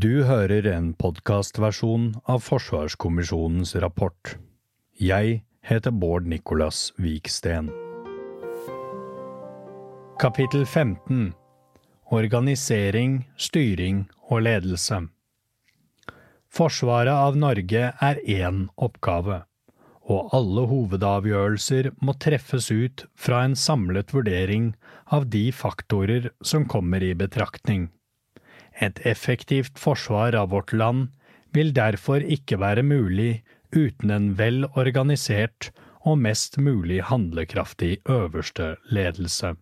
Du hører en podkastversjon av Forsvarskommisjonens rapport. Jeg heter Bård Nicolas Viksten. Kapittel 15 Organisering, styring og ledelse Forsvaret av Norge er én oppgave, og alle hovedavgjørelser må treffes ut fra en samlet vurdering av de faktorer som kommer i betraktning. Et effektivt forsvar av vårt land vil derfor ikke være mulig uten en vel organisert og mest mulig handlekraftig øverste ledelse.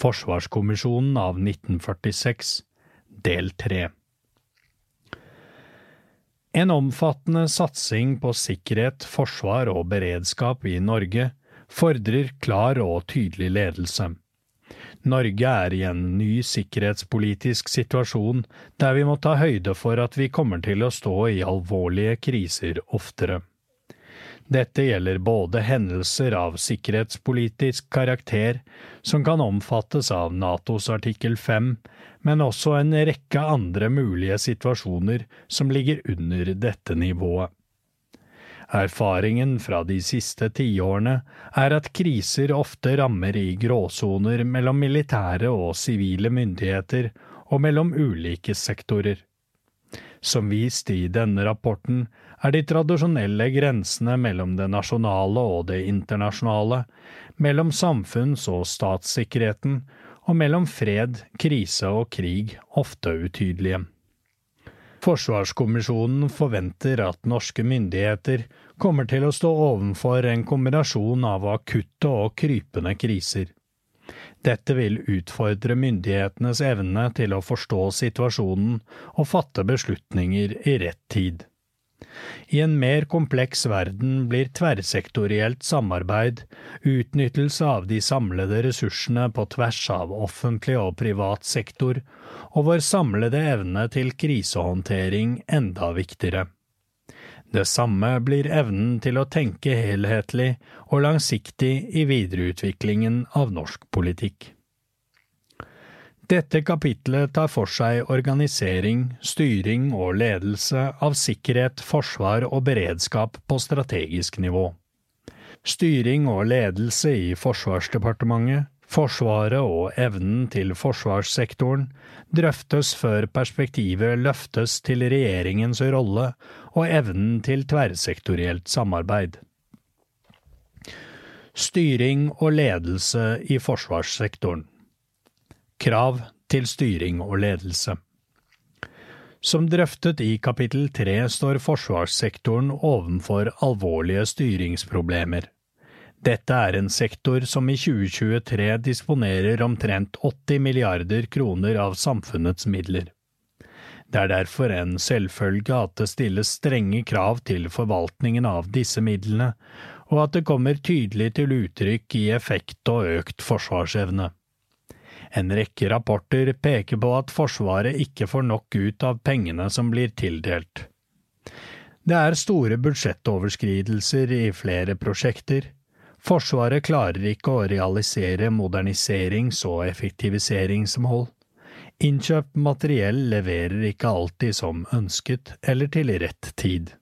Forsvarskommisjonen av 1946, del 3 en omfattende satsing på sikkerhet, forsvar og beredskap i Norge fordrer klar og tydelig ledelse. Norge er i en ny sikkerhetspolitisk situasjon der vi må ta høyde for at vi kommer til å stå i alvorlige kriser oftere. Dette gjelder både hendelser av sikkerhetspolitisk karakter, som kan omfattes av Natos artikkel 5, men også en rekke andre mulige situasjoner som ligger under dette nivået. Erfaringen fra de siste tiårene er at kriser ofte rammer i gråsoner mellom militære og sivile myndigheter og mellom ulike sektorer. Som vist i denne rapporten er de tradisjonelle grensene mellom det nasjonale og det internasjonale, mellom samfunns- og statssikkerheten og mellom fred, krise og krig ofte utydelige. Forsvarskommisjonen forventer at norske myndigheter kommer til å stå ovenfor en kombinasjon av akutte og krypende kriser. Dette vil utfordre myndighetenes evne til å forstå situasjonen og fatte beslutninger i rett tid. I en mer kompleks verden blir tverrsektorielt samarbeid, utnyttelse av de samlede ressursene på tvers av offentlig og privat sektor, og vår samlede evne til krisehåndtering enda viktigere. Det samme blir evnen til å tenke helhetlig og langsiktig i videreutviklingen av norsk politikk. Dette kapitlet tar for seg organisering, styring og ledelse av sikkerhet, forsvar og beredskap på strategisk nivå. Styring og ledelse i Forsvarsdepartementet, Forsvaret og evnen til forsvarssektoren drøftes før perspektivet løftes til regjeringens rolle og evnen til tverrsektorielt samarbeid. Styring og ledelse i forsvarssektoren Krav til styring og ledelse. Som drøftet i kapittel tre står forsvarssektoren ovenfor alvorlige styringsproblemer. Dette er en sektor som i 2023 disponerer omtrent 80 milliarder kroner av samfunnets midler. Det er derfor en selvfølge at det stilles strenge krav til forvaltningen av disse midlene, og at det kommer tydelig til uttrykk i effekt og økt forsvarsevne. En rekke rapporter peker på at Forsvaret ikke får nok ut av pengene som blir tildelt. Det er store budsjettoverskridelser i flere prosjekter. Forsvaret klarer ikke å realisere moderniserings- og effektiviseringsmål. Innkjøpt materiell leverer ikke alltid som ønsket eller til rett tid.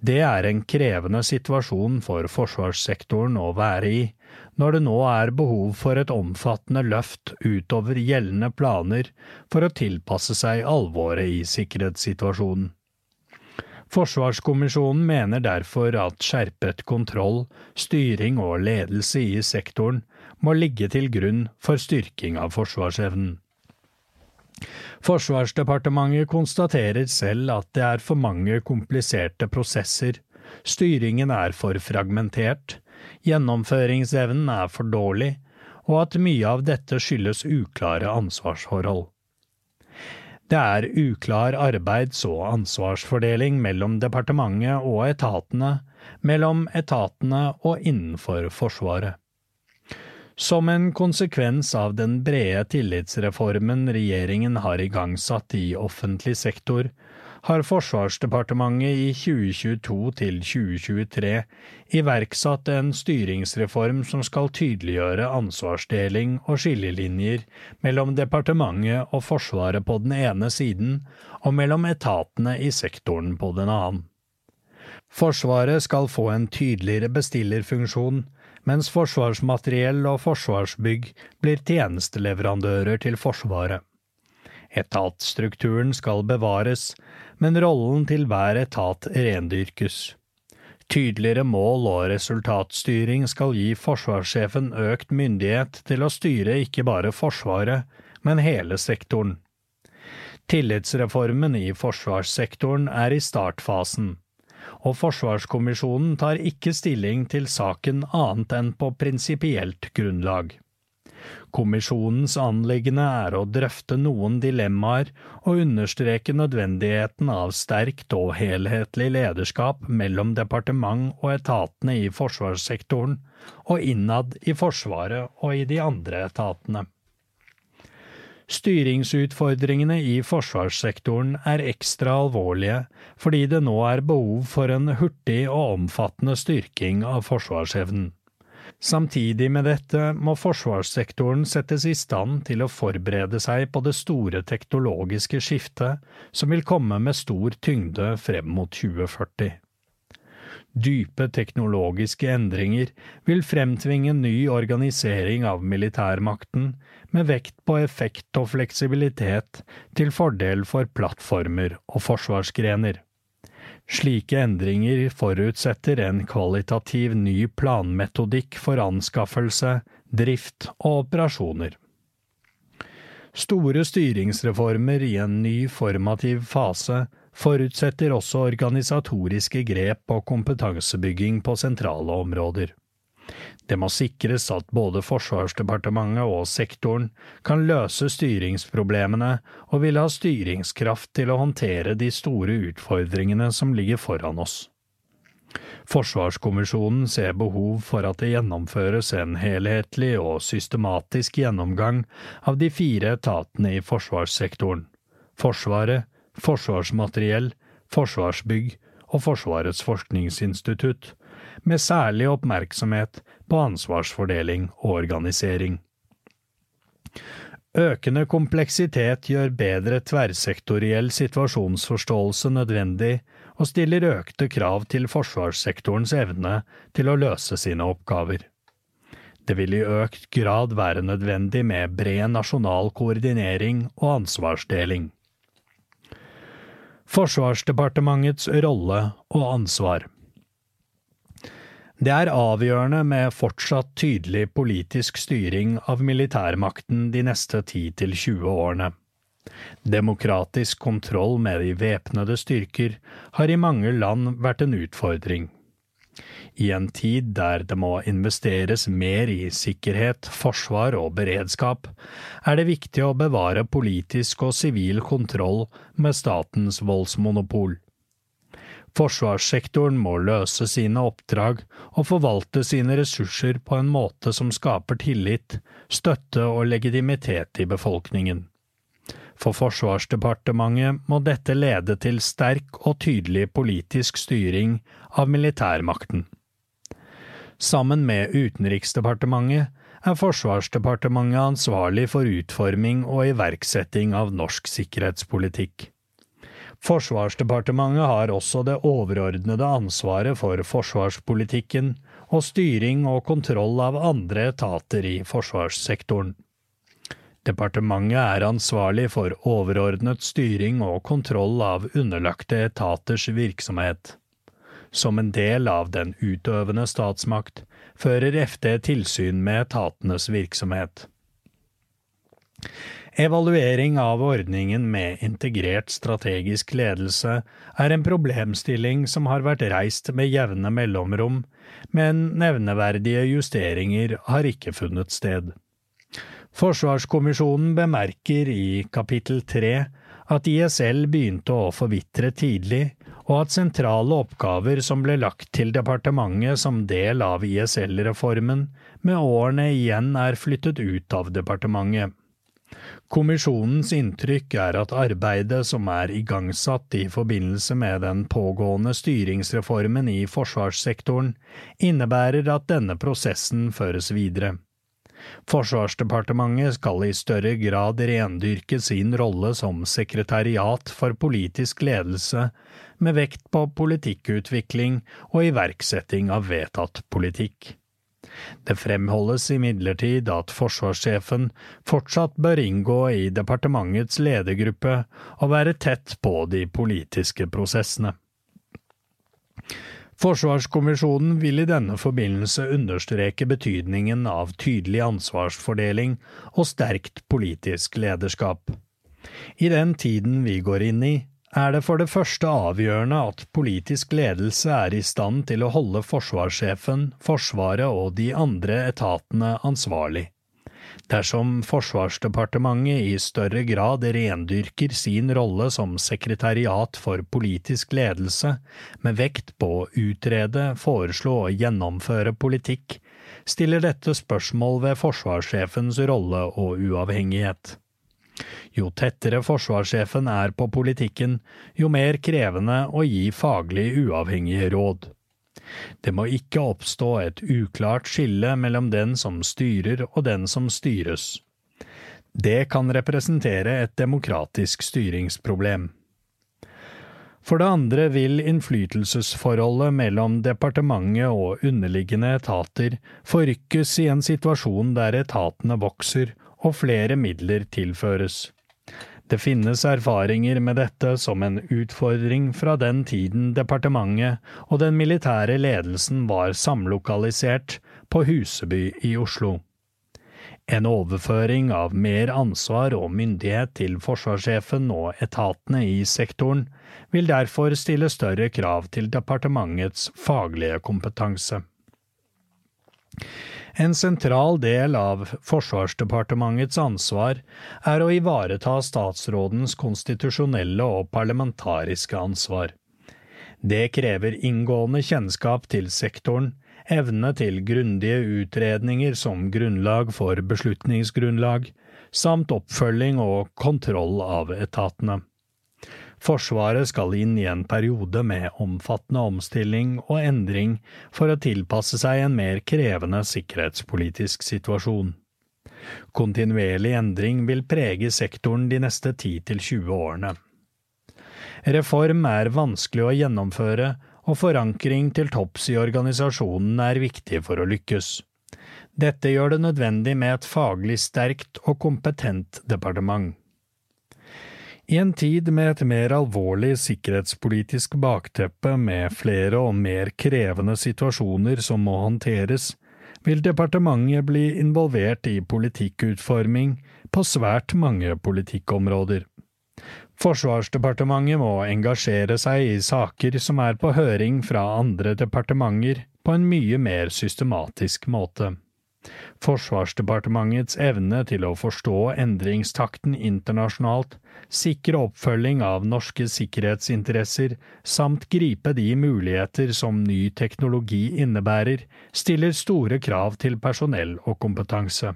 Det er en krevende situasjon for forsvarssektoren å være i, når det nå er behov for et omfattende løft utover gjeldende planer for å tilpasse seg alvoret i sikkerhetssituasjonen. Forsvarskommisjonen mener derfor at skjerpet kontroll, styring og ledelse i sektoren må ligge til grunn for styrking av forsvarsevnen. Forsvarsdepartementet konstaterer selv at det er for mange kompliserte prosesser, styringen er for fragmentert, gjennomføringsevnen er for dårlig, og at mye av dette skyldes uklare ansvarsforhold. Det er uklar arbeids- og ansvarsfordeling mellom departementet og etatene, mellom etatene og innenfor Forsvaret. Som en konsekvens av den brede tillitsreformen regjeringen har igangsatt i offentlig sektor, har Forsvarsdepartementet i 2022 til 2023 iverksatt en styringsreform som skal tydeliggjøre ansvarsdeling og skillelinjer mellom departementet og Forsvaret på den ene siden og mellom etatene i sektoren på den annen. Forsvaret skal få en tydeligere bestillerfunksjon, mens Forsvarsmateriell og Forsvarsbygg blir tjenesteleverandører til Forsvaret. Etatsstrukturen skal bevares, men rollen til hver etat rendyrkes. Tydeligere mål og resultatstyring skal gi forsvarssjefen økt myndighet til å styre ikke bare Forsvaret, men hele sektoren. Tillitsreformen i forsvarssektoren er i startfasen, og Forsvarskommisjonen tar ikke stilling til saken annet enn på prinsipielt grunnlag. Kommisjonens anliggende er å drøfte noen dilemmaer og understreke nødvendigheten av sterkt og helhetlig lederskap mellom departement og etatene i forsvarssektoren, og innad i Forsvaret og i de andre etatene. Styringsutfordringene i forsvarssektoren er ekstra alvorlige fordi det nå er behov for en hurtig og omfattende styrking av forsvarsevnen. Samtidig med dette må forsvarssektoren settes i stand til å forberede seg på det store teknologiske skiftet som vil komme med stor tyngde frem mot 2040. Dype teknologiske endringer vil fremtvinge ny organisering av militærmakten, med vekt på effekt og fleksibilitet til fordel for plattformer og forsvarsgrener. Slike endringer forutsetter en kvalitativ ny planmetodikk for anskaffelse, drift og operasjoner. Store styringsreformer i en ny formativ fase forutsetter også organisatoriske grep og kompetansebygging på sentrale områder. Det må sikres at både Forsvarsdepartementet og sektoren kan løse styringsproblemene og vil ha styringskraft til å håndtere de store utfordringene som ligger foran oss. Forsvarskommisjonen ser behov for at det gjennomføres en helhetlig og systematisk gjennomgang av de fire etatene i forsvarssektoren – Forsvaret, Forsvarsmateriell, Forsvarsbygg og Forsvarets forskningsinstitutt, med særlig oppmerksomhet på ansvarsfordeling og organisering. Økende kompleksitet gjør bedre tverrsektoriell situasjonsforståelse nødvendig og stiller økte krav til forsvarssektorens evne til å løse sine oppgaver. Det vil i økt grad være nødvendig med bred nasjonal koordinering og ansvarsdeling. Forsvarsdepartementets rolle og ansvar det er avgjørende med fortsatt tydelig politisk styring av militærmakten de neste 10–20 årene. Demokratisk kontroll med de væpnede styrker har i mange land vært en utfordring. I en tid der det må investeres mer i sikkerhet, forsvar og beredskap, er det viktig å bevare politisk og sivil kontroll med statens voldsmonopol. Forsvarssektoren må løse sine oppdrag og forvalte sine ressurser på en måte som skaper tillit, støtte og legitimitet i befolkningen. For Forsvarsdepartementet må dette lede til sterk og tydelig politisk styring av militærmakten. Sammen med Utenriksdepartementet er Forsvarsdepartementet ansvarlig for utforming og iverksetting av norsk sikkerhetspolitikk. Forsvarsdepartementet har også det overordnede ansvaret for forsvarspolitikken og styring og kontroll av andre etater i forsvarssektoren. Departementet er ansvarlig for overordnet styring og kontroll av underlagte etaters virksomhet. Som en del av den utøvende statsmakt fører FD tilsyn med etatenes virksomhet. Evaluering av ordningen med integrert strategisk ledelse er en problemstilling som har vært reist med jevne mellomrom, men nevneverdige justeringer har ikke funnet sted. Forsvarskommisjonen bemerker i kapittel tre at ISL begynte å forvitre tidlig, og at sentrale oppgaver som ble lagt til departementet som del av ISL-reformen, med årene igjen er flyttet ut av departementet. Kommisjonens inntrykk er at arbeidet som er igangsatt i forbindelse med den pågående styringsreformen i forsvarssektoren, innebærer at denne prosessen føres videre. Forsvarsdepartementet skal i større grad rendyrke sin rolle som sekretariat for politisk ledelse, med vekt på politikkutvikling og iverksetting av vedtatt politikk. Det fremholdes imidlertid at forsvarssjefen fortsatt bør inngå i departementets ledergruppe og være tett på de politiske prosessene. Forsvarskommisjonen vil i denne forbindelse understreke betydningen av tydelig ansvarsfordeling og sterkt politisk lederskap. I den tiden vi går inn i, er det for det første avgjørende at politisk ledelse er i stand til å holde forsvarssjefen, Forsvaret og de andre etatene ansvarlig. Dersom Forsvarsdepartementet i større grad rendyrker sin rolle som sekretariat for politisk ledelse, med vekt på å utrede, foreslå og gjennomføre politikk, stiller dette spørsmål ved forsvarssjefens rolle og uavhengighet. Jo tettere forsvarssjefen er på politikken, jo mer krevende å gi faglig uavhengige råd. Det må ikke oppstå et uklart skille mellom den som styrer og den som styres. Det kan representere et demokratisk styringsproblem. For det andre vil innflytelsesforholdet mellom departementet og underliggende etater forrykkes i en situasjon der etatene vokser og flere midler tilføres. Det finnes erfaringer med dette som en utfordring fra den tiden departementet og den militære ledelsen var samlokalisert på Huseby i Oslo. En overføring av mer ansvar og myndighet til forsvarssjefen og etatene i sektoren vil derfor stille større krav til departementets faglige kompetanse. En sentral del av Forsvarsdepartementets ansvar er å ivareta statsrådens konstitusjonelle og parlamentariske ansvar. Det krever inngående kjennskap til sektoren, evne til grundige utredninger som grunnlag for beslutningsgrunnlag, samt oppfølging og kontroll av etatene. Forsvaret skal inn i en periode med omfattende omstilling og endring for å tilpasse seg en mer krevende sikkerhetspolitisk situasjon. Kontinuerlig endring vil prege sektoren de neste 10–20 årene. Reform er vanskelig å gjennomføre, og forankring til topps i organisasjonen er viktig for å lykkes. Dette gjør det nødvendig med et faglig sterkt og kompetent departement. I en tid med et mer alvorlig sikkerhetspolitisk bakteppe med flere og mer krevende situasjoner som må håndteres, vil departementet bli involvert i politikkutforming på svært mange politikkområder. Forsvarsdepartementet må engasjere seg i saker som er på høring fra andre departementer, på en mye mer systematisk måte. Forsvarsdepartementets evne til å forstå endringstakten internasjonalt, sikre oppfølging av norske sikkerhetsinteresser samt gripe de muligheter som ny teknologi innebærer, stiller store krav til personell og kompetanse.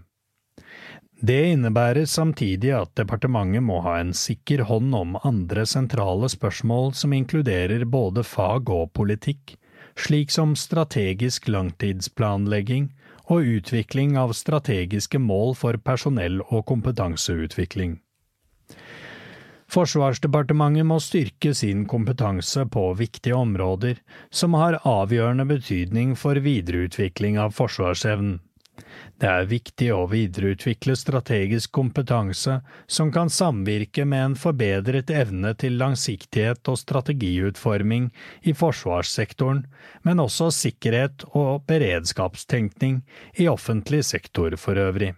Det innebærer samtidig at departementet må ha en sikker hånd om andre sentrale spørsmål som inkluderer både fag og politikk, slik som strategisk langtidsplanlegging, og utvikling av strategiske mål for personell- og kompetanseutvikling. Forsvarsdepartementet må styrke sin kompetanse på viktige områder som har avgjørende betydning for videreutvikling av forsvarsevnen. Det er viktig å videreutvikle strategisk kompetanse som kan samvirke med en forbedret evne til langsiktighet og strategiutforming i forsvarssektoren, men også sikkerhet og beredskapstenkning i offentlig sektor for øvrig.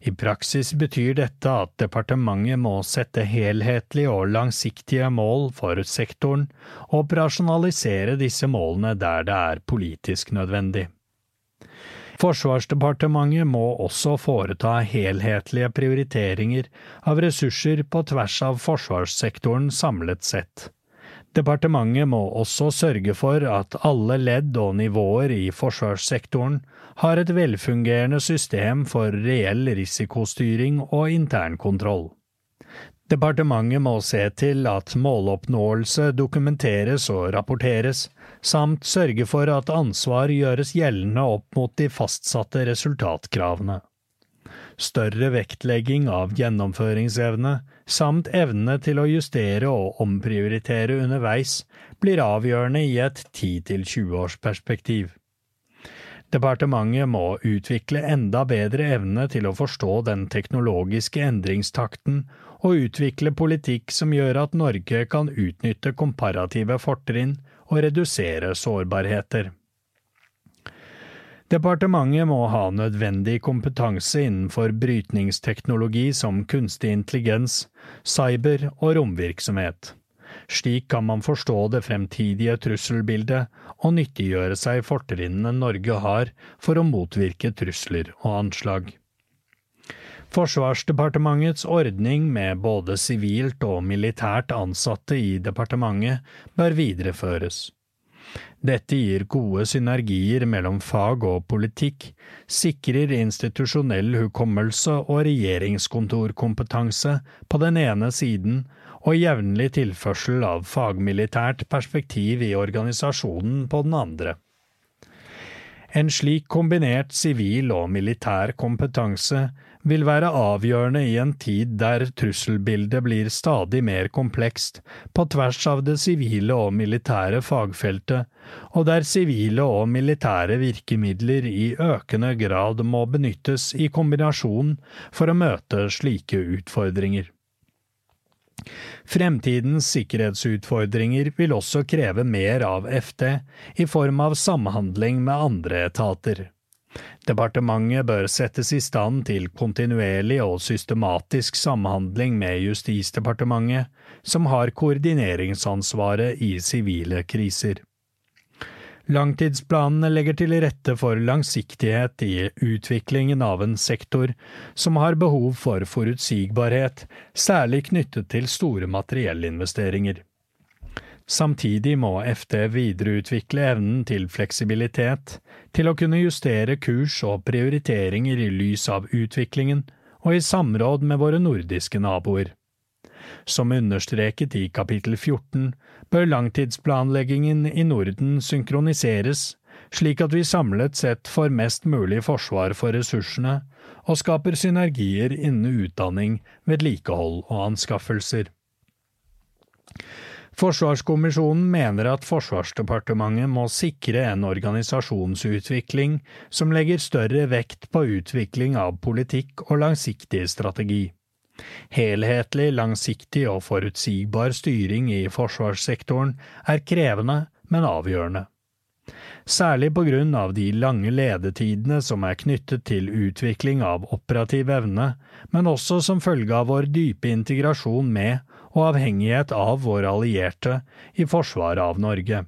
I praksis betyr dette at departementet må sette helhetlige og langsiktige mål for sektoren, og operasjonalisere disse målene der det er politisk nødvendig. Forsvarsdepartementet må også foreta helhetlige prioriteringer av ressurser på tvers av forsvarssektoren samlet sett. Departementet må også sørge for at alle ledd og nivåer i forsvarssektoren har et velfungerende system for reell risikostyring og internkontroll. Departementet må se til at måloppnåelse dokumenteres og rapporteres, samt sørge for at ansvar gjøres gjeldende opp mot de fastsatte resultatkravene. Større vektlegging av gjennomføringsevne, samt evne til å justere og omprioritere underveis, blir avgjørende i et 10–20 års perspektiv. Departementet må utvikle enda bedre evne til å forstå den teknologiske endringstakten og utvikle politikk som gjør at Norge kan utnytte komparative fortrinn og redusere sårbarheter. Departementet må ha nødvendig kompetanse innenfor brytningsteknologi som kunstig intelligens, cyber og romvirksomhet. Slik kan man forstå det fremtidige trusselbildet og nyttiggjøre seg fortrinnene Norge har for å motvirke trusler og anslag. Forsvarsdepartementets ordning med både sivilt og militært ansatte i departementet bør videreføres. Dette gir gode synergier mellom fag og politikk, sikrer institusjonell hukommelse og regjeringskontorkompetanse på den ene siden og jevnlig tilførsel av fagmilitært perspektiv i organisasjonen på den andre. En slik kombinert sivil og militær kompetanse vil være avgjørende i en tid der trusselbildet blir stadig mer komplekst på tvers av det sivile og militære fagfeltet, og der sivile og militære virkemidler i økende grad må benyttes i kombinasjon for å møte slike utfordringer. Fremtidens sikkerhetsutfordringer vil også kreve mer av FD i form av samhandling med andre etater. Departementet bør settes i stand til kontinuerlig og systematisk samhandling med Justisdepartementet, som har koordineringsansvaret i sivile kriser. Langtidsplanene legger til rette for langsiktighet i utviklingen av en sektor som har behov for forutsigbarhet, særlig knyttet til store materiellinvesteringer. Samtidig må FD videreutvikle evnen til fleksibilitet, til å kunne justere kurs og prioriteringer i lys av utviklingen og i samråd med våre nordiske naboer. Som understreket i kapittel 14 bør langtidsplanleggingen i Norden synkroniseres, slik at vi samlet sett får mest mulig forsvar for ressursene og skaper synergier innen utdanning, vedlikehold og anskaffelser. Forsvarskommisjonen mener at Forsvarsdepartementet må sikre en organisasjonsutvikling som legger større vekt på utvikling av politikk og langsiktig strategi. Helhetlig, langsiktig og forutsigbar styring i forsvarssektoren er krevende, men avgjørende. Særlig på grunn av de lange ledetidene som er knyttet til utvikling av operativ evne, men også som følge av vår dype integrasjon med og avhengighet av våre allierte i forsvaret av Norge.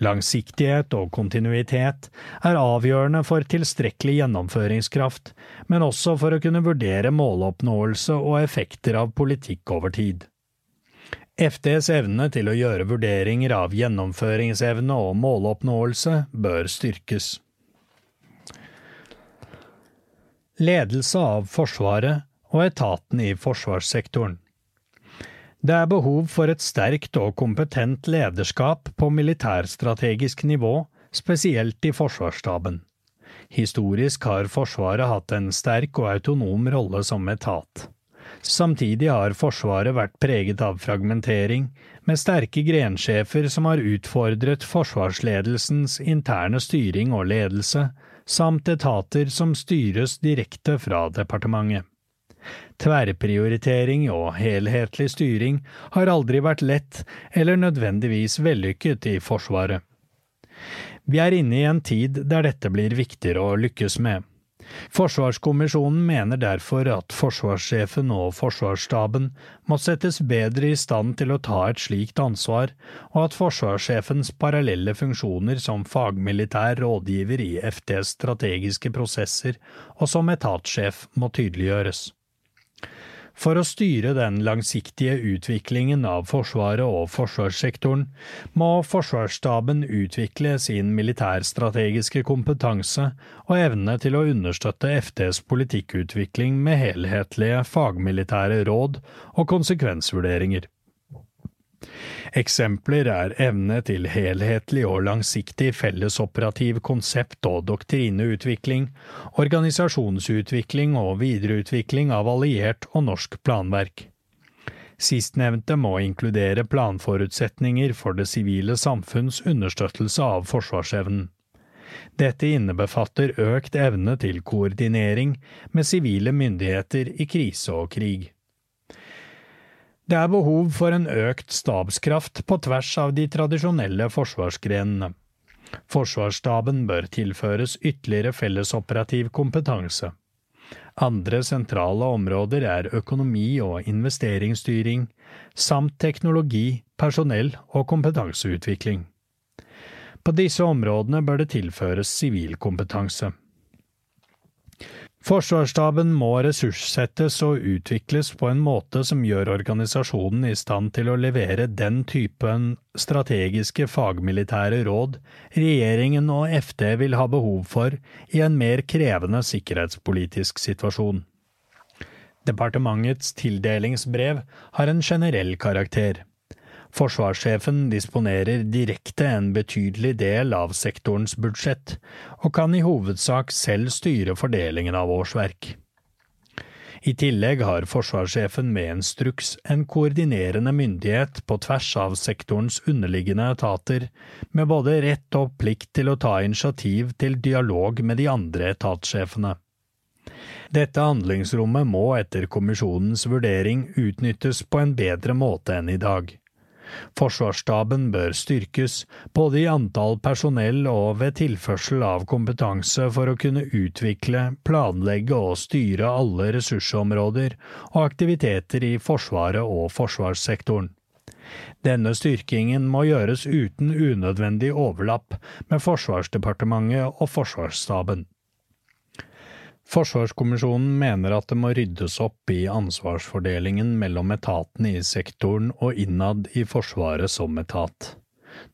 Langsiktighet og kontinuitet er avgjørende for tilstrekkelig gjennomføringskraft, men også for å kunne vurdere måloppnåelse og effekter av politikk over tid. FDs evne til å gjøre vurderinger av gjennomføringsevne og måloppnåelse bør styrkes. Ledelse av Forsvaret og etaten i forsvarssektoren. Det er behov for et sterkt og kompetent lederskap på militærstrategisk nivå, spesielt i Forsvarsstaben. Historisk har Forsvaret hatt en sterk og autonom rolle som etat. Samtidig har Forsvaret vært preget av fragmentering, med sterke grensjefer som har utfordret forsvarsledelsens interne styring og ledelse, samt etater som styres direkte fra departementet. Tverrprioritering og helhetlig styring har aldri vært lett eller nødvendigvis vellykket i Forsvaret. Vi er inne i en tid der dette blir viktigere å lykkes med. Forsvarskommisjonen mener derfor at forsvarssjefen og forsvarsstaben må settes bedre i stand til å ta et slikt ansvar, og at forsvarssjefens parallelle funksjoner som fagmilitær rådgiver i FTs strategiske prosesser og som etatssjef må tydeliggjøres. For å styre den langsiktige utviklingen av Forsvaret og forsvarssektoren må Forsvarsstaben utvikle sin militærstrategiske kompetanse og evne til å understøtte FDs politikkutvikling med helhetlige fagmilitære råd og konsekvensvurderinger. Eksempler er evne til helhetlig og langsiktig fellesoperativ konsept- og doktrineutvikling, organisasjonsutvikling og videreutvikling av alliert og norsk planverk. Sistnevnte må inkludere planforutsetninger for det sivile samfunns understøttelse av forsvarsevnen. Dette innebefatter økt evne til koordinering med sivile myndigheter i krise og krig. Det er behov for en økt stabskraft på tvers av de tradisjonelle forsvarsgrenene. Forsvarsstaben bør tilføres ytterligere fellesoperativ kompetanse. Andre sentrale områder er økonomi og investeringsstyring, samt teknologi, personell og kompetanseutvikling. På disse områdene bør det tilføres sivil kompetanse. Forsvarsstaben må ressurssettes og utvikles på en måte som gjør organisasjonen i stand til å levere den typen strategiske fagmilitære råd regjeringen og FD vil ha behov for i en mer krevende sikkerhetspolitisk situasjon. Departementets tildelingsbrev har en generell karakter. Forsvarssjefen disponerer direkte en betydelig del av sektorens budsjett, og kan i hovedsak selv styre fordelingen av årsverk. I tillegg har forsvarssjefen med instruks en koordinerende myndighet på tvers av sektorens underliggende etater, med både rett og plikt til å ta initiativ til dialog med de andre etatssjefene. Dette handlingsrommet må etter kommisjonens vurdering utnyttes på en bedre måte enn i dag. Forsvarsstaben bør styrkes, både i antall personell og ved tilførsel av kompetanse for å kunne utvikle, planlegge og styre alle ressursområder og aktiviteter i Forsvaret og forsvarssektoren. Denne styrkingen må gjøres uten unødvendig overlapp med Forsvarsdepartementet og Forsvarsstaben. Forsvarskommisjonen mener at det må ryddes opp i ansvarsfordelingen mellom etatene i sektoren og innad i Forsvaret som etat.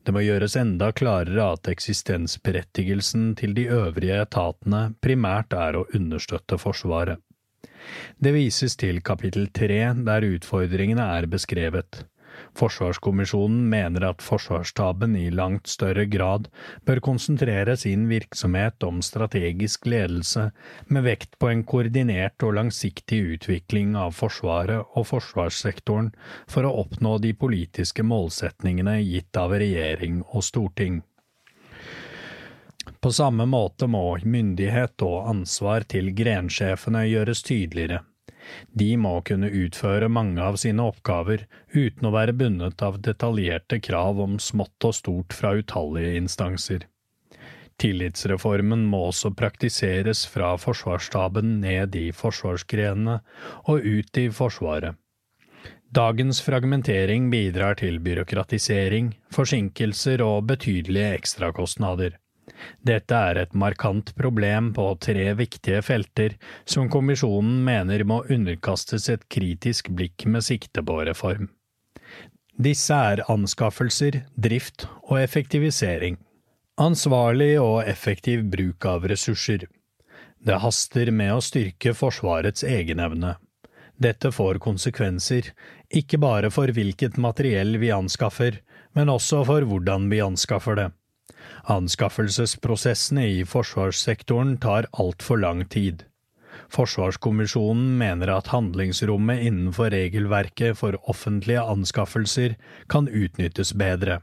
Det må gjøres enda klarere at eksistensberettigelsen til de øvrige etatene primært er å understøtte Forsvaret. Det vises til kapittel tre der utfordringene er beskrevet. Forsvarskommisjonen mener at Forsvarsstaben i langt større grad bør konsentrere sin virksomhet om strategisk ledelse, med vekt på en koordinert og langsiktig utvikling av Forsvaret og forsvarssektoren for å oppnå de politiske målsetningene gitt av regjering og storting. På samme måte må myndighet og ansvar til grensjefene gjøres tydeligere. De må kunne utføre mange av sine oppgaver uten å være bundet av detaljerte krav om smått og stort fra utallige instanser. Tillitsreformen må også praktiseres fra forsvarsstaben ned i forsvarsgrenene og ut i Forsvaret. Dagens fragmentering bidrar til byråkratisering, forsinkelser og betydelige ekstrakostnader. Dette er et markant problem på tre viktige felter som kommisjonen mener må underkastes et kritisk blikk med sikte på reform. Disse er anskaffelser, drift og effektivisering. Ansvarlig og effektiv bruk av ressurser. Det haster med å styrke Forsvarets egenevne. Dette får konsekvenser, ikke bare for hvilket materiell vi anskaffer, men også for hvordan vi anskaffer det. Anskaffelsesprosessene i forsvarssektoren tar altfor lang tid. Forsvarskommisjonen mener at handlingsrommet innenfor regelverket for offentlige anskaffelser kan utnyttes bedre.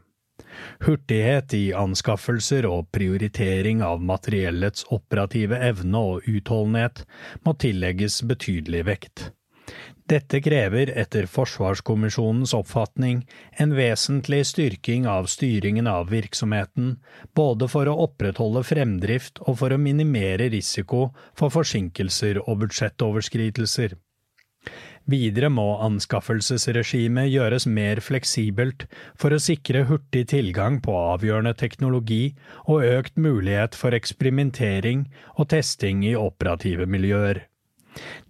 Hurtighet i anskaffelser og prioritering av materiellets operative evne og utholdenhet må tillegges betydelig vekt. Dette krever etter Forsvarskommisjonens oppfatning en vesentlig styrking av styringen av virksomheten, både for å opprettholde fremdrift og for å minimere risiko for forsinkelser og budsjettoverskridelser. Videre må anskaffelsesregimet gjøres mer fleksibelt for å sikre hurtig tilgang på avgjørende teknologi og økt mulighet for eksperimentering og testing i operative miljøer.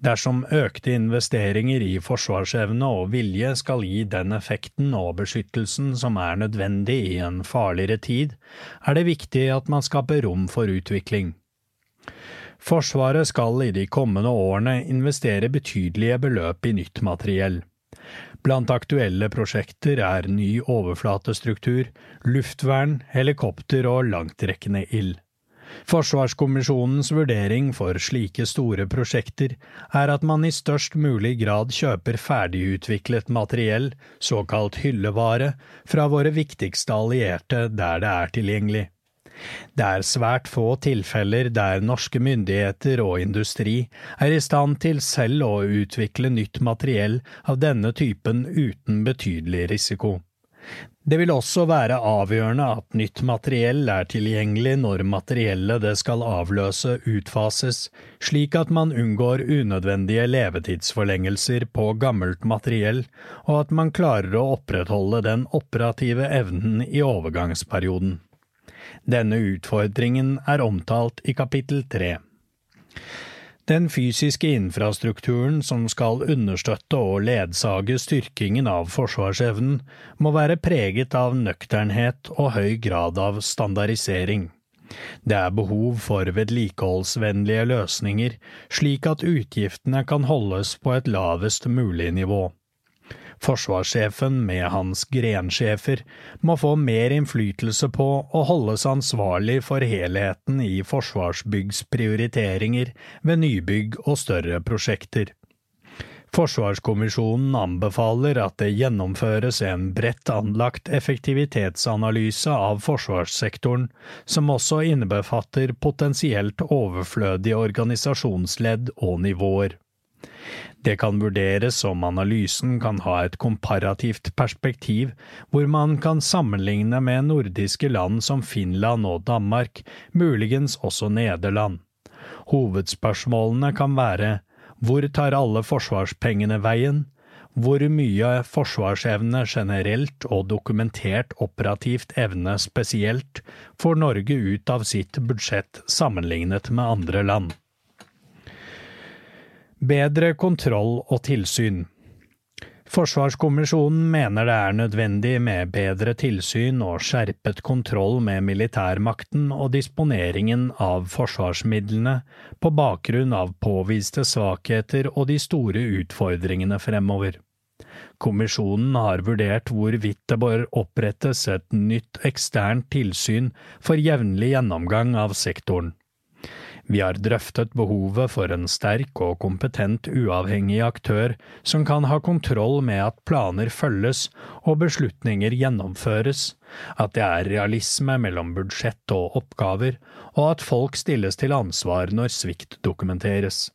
Dersom økte investeringer i forsvarsevne og vilje skal gi den effekten og beskyttelsen som er nødvendig i en farligere tid, er det viktig at man skaper rom for utvikling. Forsvaret skal i de kommende årene investere betydelige beløp i nytt materiell. Blant aktuelle prosjekter er ny overflatestruktur, luftvern, helikopter og langtrekkende ild. Forsvarskommisjonens vurdering for slike store prosjekter er at man i størst mulig grad kjøper ferdigutviklet materiell, såkalt hyllevare, fra våre viktigste allierte der det er tilgjengelig. Det er svært få tilfeller der norske myndigheter og industri er i stand til selv å utvikle nytt materiell av denne typen uten betydelig risiko. Det vil også være avgjørende at nytt materiell er tilgjengelig når materiellet det skal avløse utfases, slik at man unngår unødvendige levetidsforlengelser på gammelt materiell, og at man klarer å opprettholde den operative evnen i overgangsperioden. Denne utfordringen er omtalt i kapittel tre. Den fysiske infrastrukturen som skal understøtte og ledsage styrkingen av forsvarsevnen, må være preget av nøkternhet og høy grad av standardisering. Det er behov for vedlikeholdsvennlige løsninger, slik at utgiftene kan holdes på et lavest mulig nivå. Forsvarssjefen med hans grensjefer må få mer innflytelse på og holdes ansvarlig for helheten i Forsvarsbyggs prioriteringer ved nybygg og større prosjekter. Forsvarskommisjonen anbefaler at det gjennomføres en bredt anlagt effektivitetsanalyse av forsvarssektoren, som også innebefatter potensielt overflødige organisasjonsledd og nivåer. Det kan vurderes om analysen kan ha et komparativt perspektiv, hvor man kan sammenligne med nordiske land som Finland og Danmark, muligens også Nederland. Hovedspørsmålene kan være hvor tar alle forsvarspengene veien? Hvor mye forsvarsevne generelt og dokumentert operativt evne spesielt får Norge ut av sitt budsjett sammenlignet med andre land? Bedre kontroll og tilsyn Forsvarskommisjonen mener det er nødvendig med bedre tilsyn og skjerpet kontroll med militærmakten og disponeringen av forsvarsmidlene på bakgrunn av påviste svakheter og de store utfordringene fremover. Kommisjonen har vurdert hvorvidt det bør opprettes et nytt eksternt tilsyn for jevnlig gjennomgang av sektoren. Vi har drøftet behovet for en sterk og kompetent uavhengig aktør som kan ha kontroll med at planer følges og beslutninger gjennomføres, at det er realisme mellom budsjett og oppgaver, og at folk stilles til ansvar når svikt dokumenteres.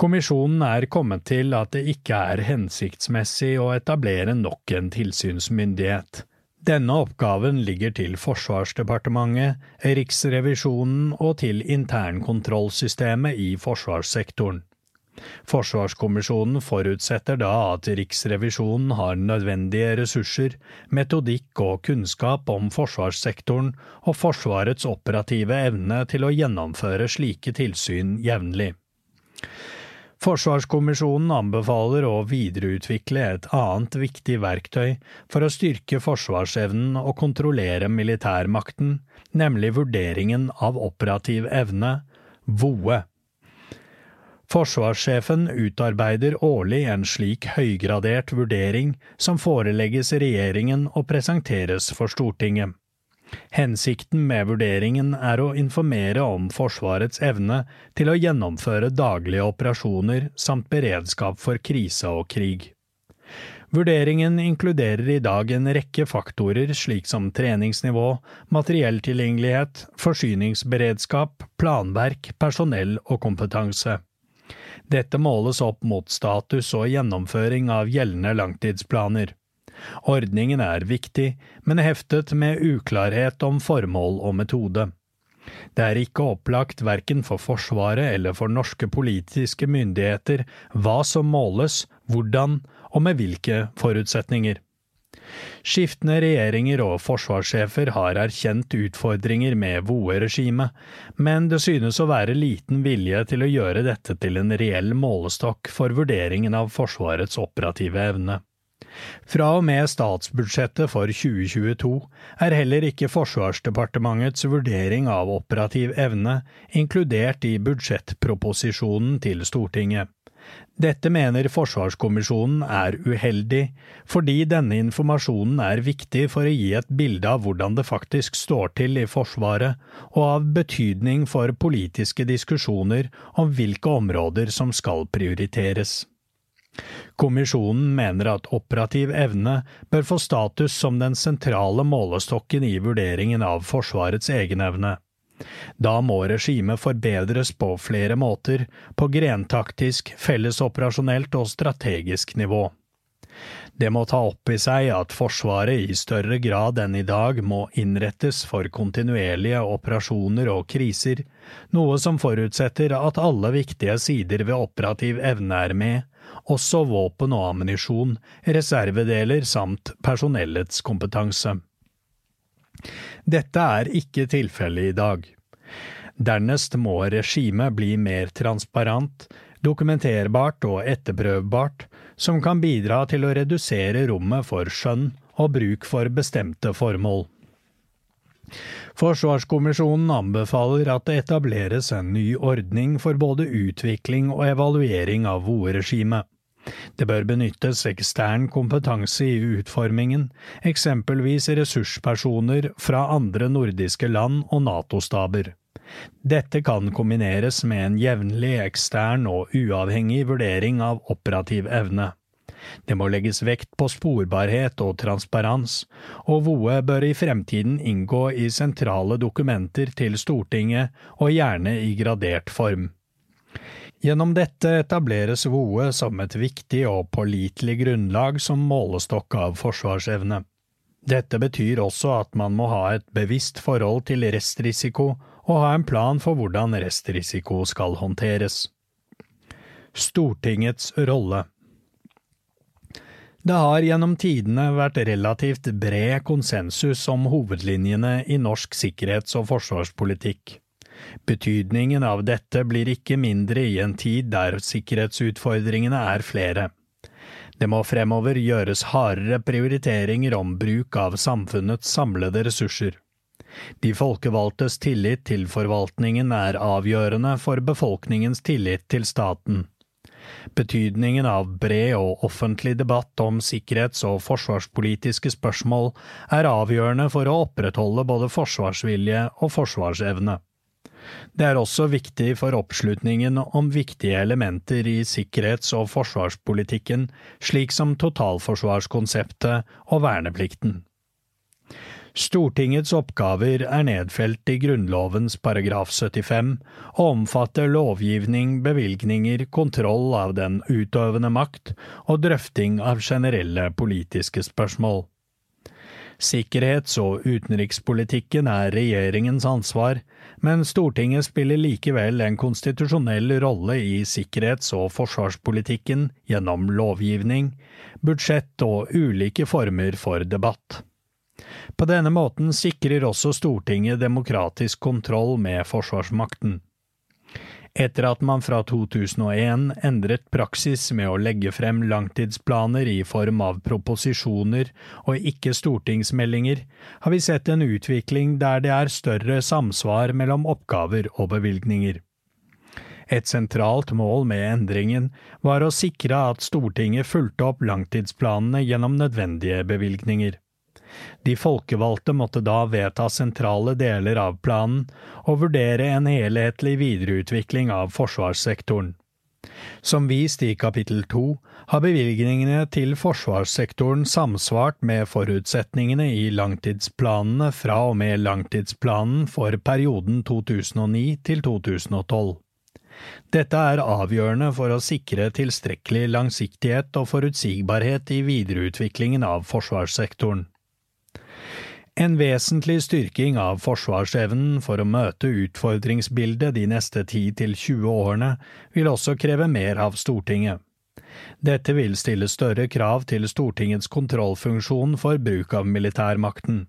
Kommisjonen er kommet til at det ikke er hensiktsmessig å etablere nok en tilsynsmyndighet. Denne oppgaven ligger til Forsvarsdepartementet, Riksrevisjonen og til internkontrollsystemet i forsvarssektoren. Forsvarskommisjonen forutsetter da at Riksrevisjonen har nødvendige ressurser, metodikk og kunnskap om forsvarssektoren og Forsvarets operative evne til å gjennomføre slike tilsyn jevnlig. Forsvarskommisjonen anbefaler å videreutvikle et annet viktig verktøy for å styrke forsvarsevnen og kontrollere militærmakten, nemlig vurderingen av operativ evne, VOE. Forsvarssjefen utarbeider årlig en slik høygradert vurdering som forelegges regjeringen og presenteres for Stortinget. Hensikten med vurderingen er å informere om Forsvarets evne til å gjennomføre daglige operasjoner samt beredskap for krise og krig. Vurderingen inkluderer i dag en rekke faktorer slik som treningsnivå, materielltilgjengelighet, forsyningsberedskap, planverk, personell og kompetanse. Dette måles opp mot status og gjennomføring av gjeldende langtidsplaner. Ordningen er viktig, men heftet med uklarhet om formål og metode. Det er ikke opplagt verken for Forsvaret eller for norske politiske myndigheter hva som måles, hvordan og med hvilke forutsetninger. Skiftende regjeringer og forsvarssjefer har erkjent utfordringer med VOE-regimet, men det synes å være liten vilje til å gjøre dette til en reell målestokk for vurderingen av Forsvarets operative evne. Fra og med statsbudsjettet for 2022 er heller ikke Forsvarsdepartementets vurdering av operativ evne inkludert i budsjettproposisjonen til Stortinget. Dette mener Forsvarskommisjonen er uheldig, fordi denne informasjonen er viktig for å gi et bilde av hvordan det faktisk står til i Forsvaret, og av betydning for politiske diskusjoner om hvilke områder som skal prioriteres. Kommisjonen mener at operativ evne bør få status som den sentrale målestokken i vurderingen av Forsvarets egenevne. Da må regimet forbedres på flere måter, på grentaktisk, fellesoperasjonelt og strategisk nivå. Det må ta opp i seg at Forsvaret i større grad enn i dag må innrettes for kontinuerlige operasjoner og kriser, noe som forutsetter at alle viktige sider ved operativ evne er med, også våpen og ammunisjon, reservedeler samt personellets kompetanse. Dette er ikke tilfellet i dag. Dernest må regimet bli mer transparent, dokumenterbart og etterprøvbart, som kan bidra til å redusere rommet for skjønn og bruk for bestemte formål. Forsvarskommisjonen anbefaler at det etableres en ny ordning for både utvikling og evaluering av VOE-regimet. Det bør benyttes ekstern kompetanse i utformingen, eksempelvis ressurspersoner fra andre nordiske land og NATO-staber. Dette kan kombineres med en jevnlig ekstern og uavhengig vurdering av operativ evne. Det må legges vekt på sporbarhet og transparens, og VOE bør i fremtiden inngå i sentrale dokumenter til Stortinget, og gjerne i gradert form. Gjennom dette etableres VOE som et viktig og pålitelig grunnlag som målestokk av forsvarsevne. Dette betyr også at man må ha et bevisst forhold til restrisiko og ha en plan for hvordan restrisiko skal håndteres. Stortingets rolle Det har gjennom tidene vært relativt bred konsensus om hovedlinjene i norsk sikkerhets- og forsvarspolitikk. Betydningen av dette blir ikke mindre i en tid der sikkerhetsutfordringene er flere. Det må fremover gjøres hardere prioriteringer om bruk av samfunnets samlede ressurser. De folkevalgtes tillit til forvaltningen er avgjørende for befolkningens tillit til staten. Betydningen av bred og offentlig debatt om sikkerhets- og forsvarspolitiske spørsmål er avgjørende for å opprettholde både forsvarsvilje og forsvarsevne. Det er også viktig for oppslutningen om viktige elementer i sikkerhets- og forsvarspolitikken, slik som totalforsvarskonseptet og verneplikten. Stortingets oppgaver er nedfelt i Grunnlovens paragraf 75 og omfatter lovgivning, bevilgninger, kontroll av den utøvende makt og drøfting av generelle politiske spørsmål. Sikkerhets- og utenrikspolitikken er regjeringens ansvar, men Stortinget spiller likevel en konstitusjonell rolle i sikkerhets- og forsvarspolitikken gjennom lovgivning, budsjett og ulike former for debatt. På denne måten sikrer også Stortinget demokratisk kontroll med forsvarsmakten etter at man fra 2001 endret praksis med å legge frem langtidsplaner i form av proposisjoner og ikke stortingsmeldinger, har vi sett en utvikling der det er større samsvar mellom oppgaver og bevilgninger. Et sentralt mål med endringen var å sikre at Stortinget fulgte opp langtidsplanene gjennom nødvendige bevilgninger. De folkevalgte måtte da vedta sentrale deler av planen og vurdere en helhetlig videreutvikling av forsvarssektoren. Som vist i kapittel to har bevilgningene til forsvarssektoren samsvart med forutsetningene i langtidsplanene fra og med langtidsplanen for perioden 2009 til 2012. Dette er avgjørende for å sikre tilstrekkelig langsiktighet og forutsigbarhet i videreutviklingen av forsvarssektoren. En vesentlig styrking av forsvarsevnen for å møte utfordringsbildet de neste 10–20 årene vil også kreve mer av Stortinget. Dette vil stille større krav til Stortingets kontrollfunksjon for bruk av militærmakten.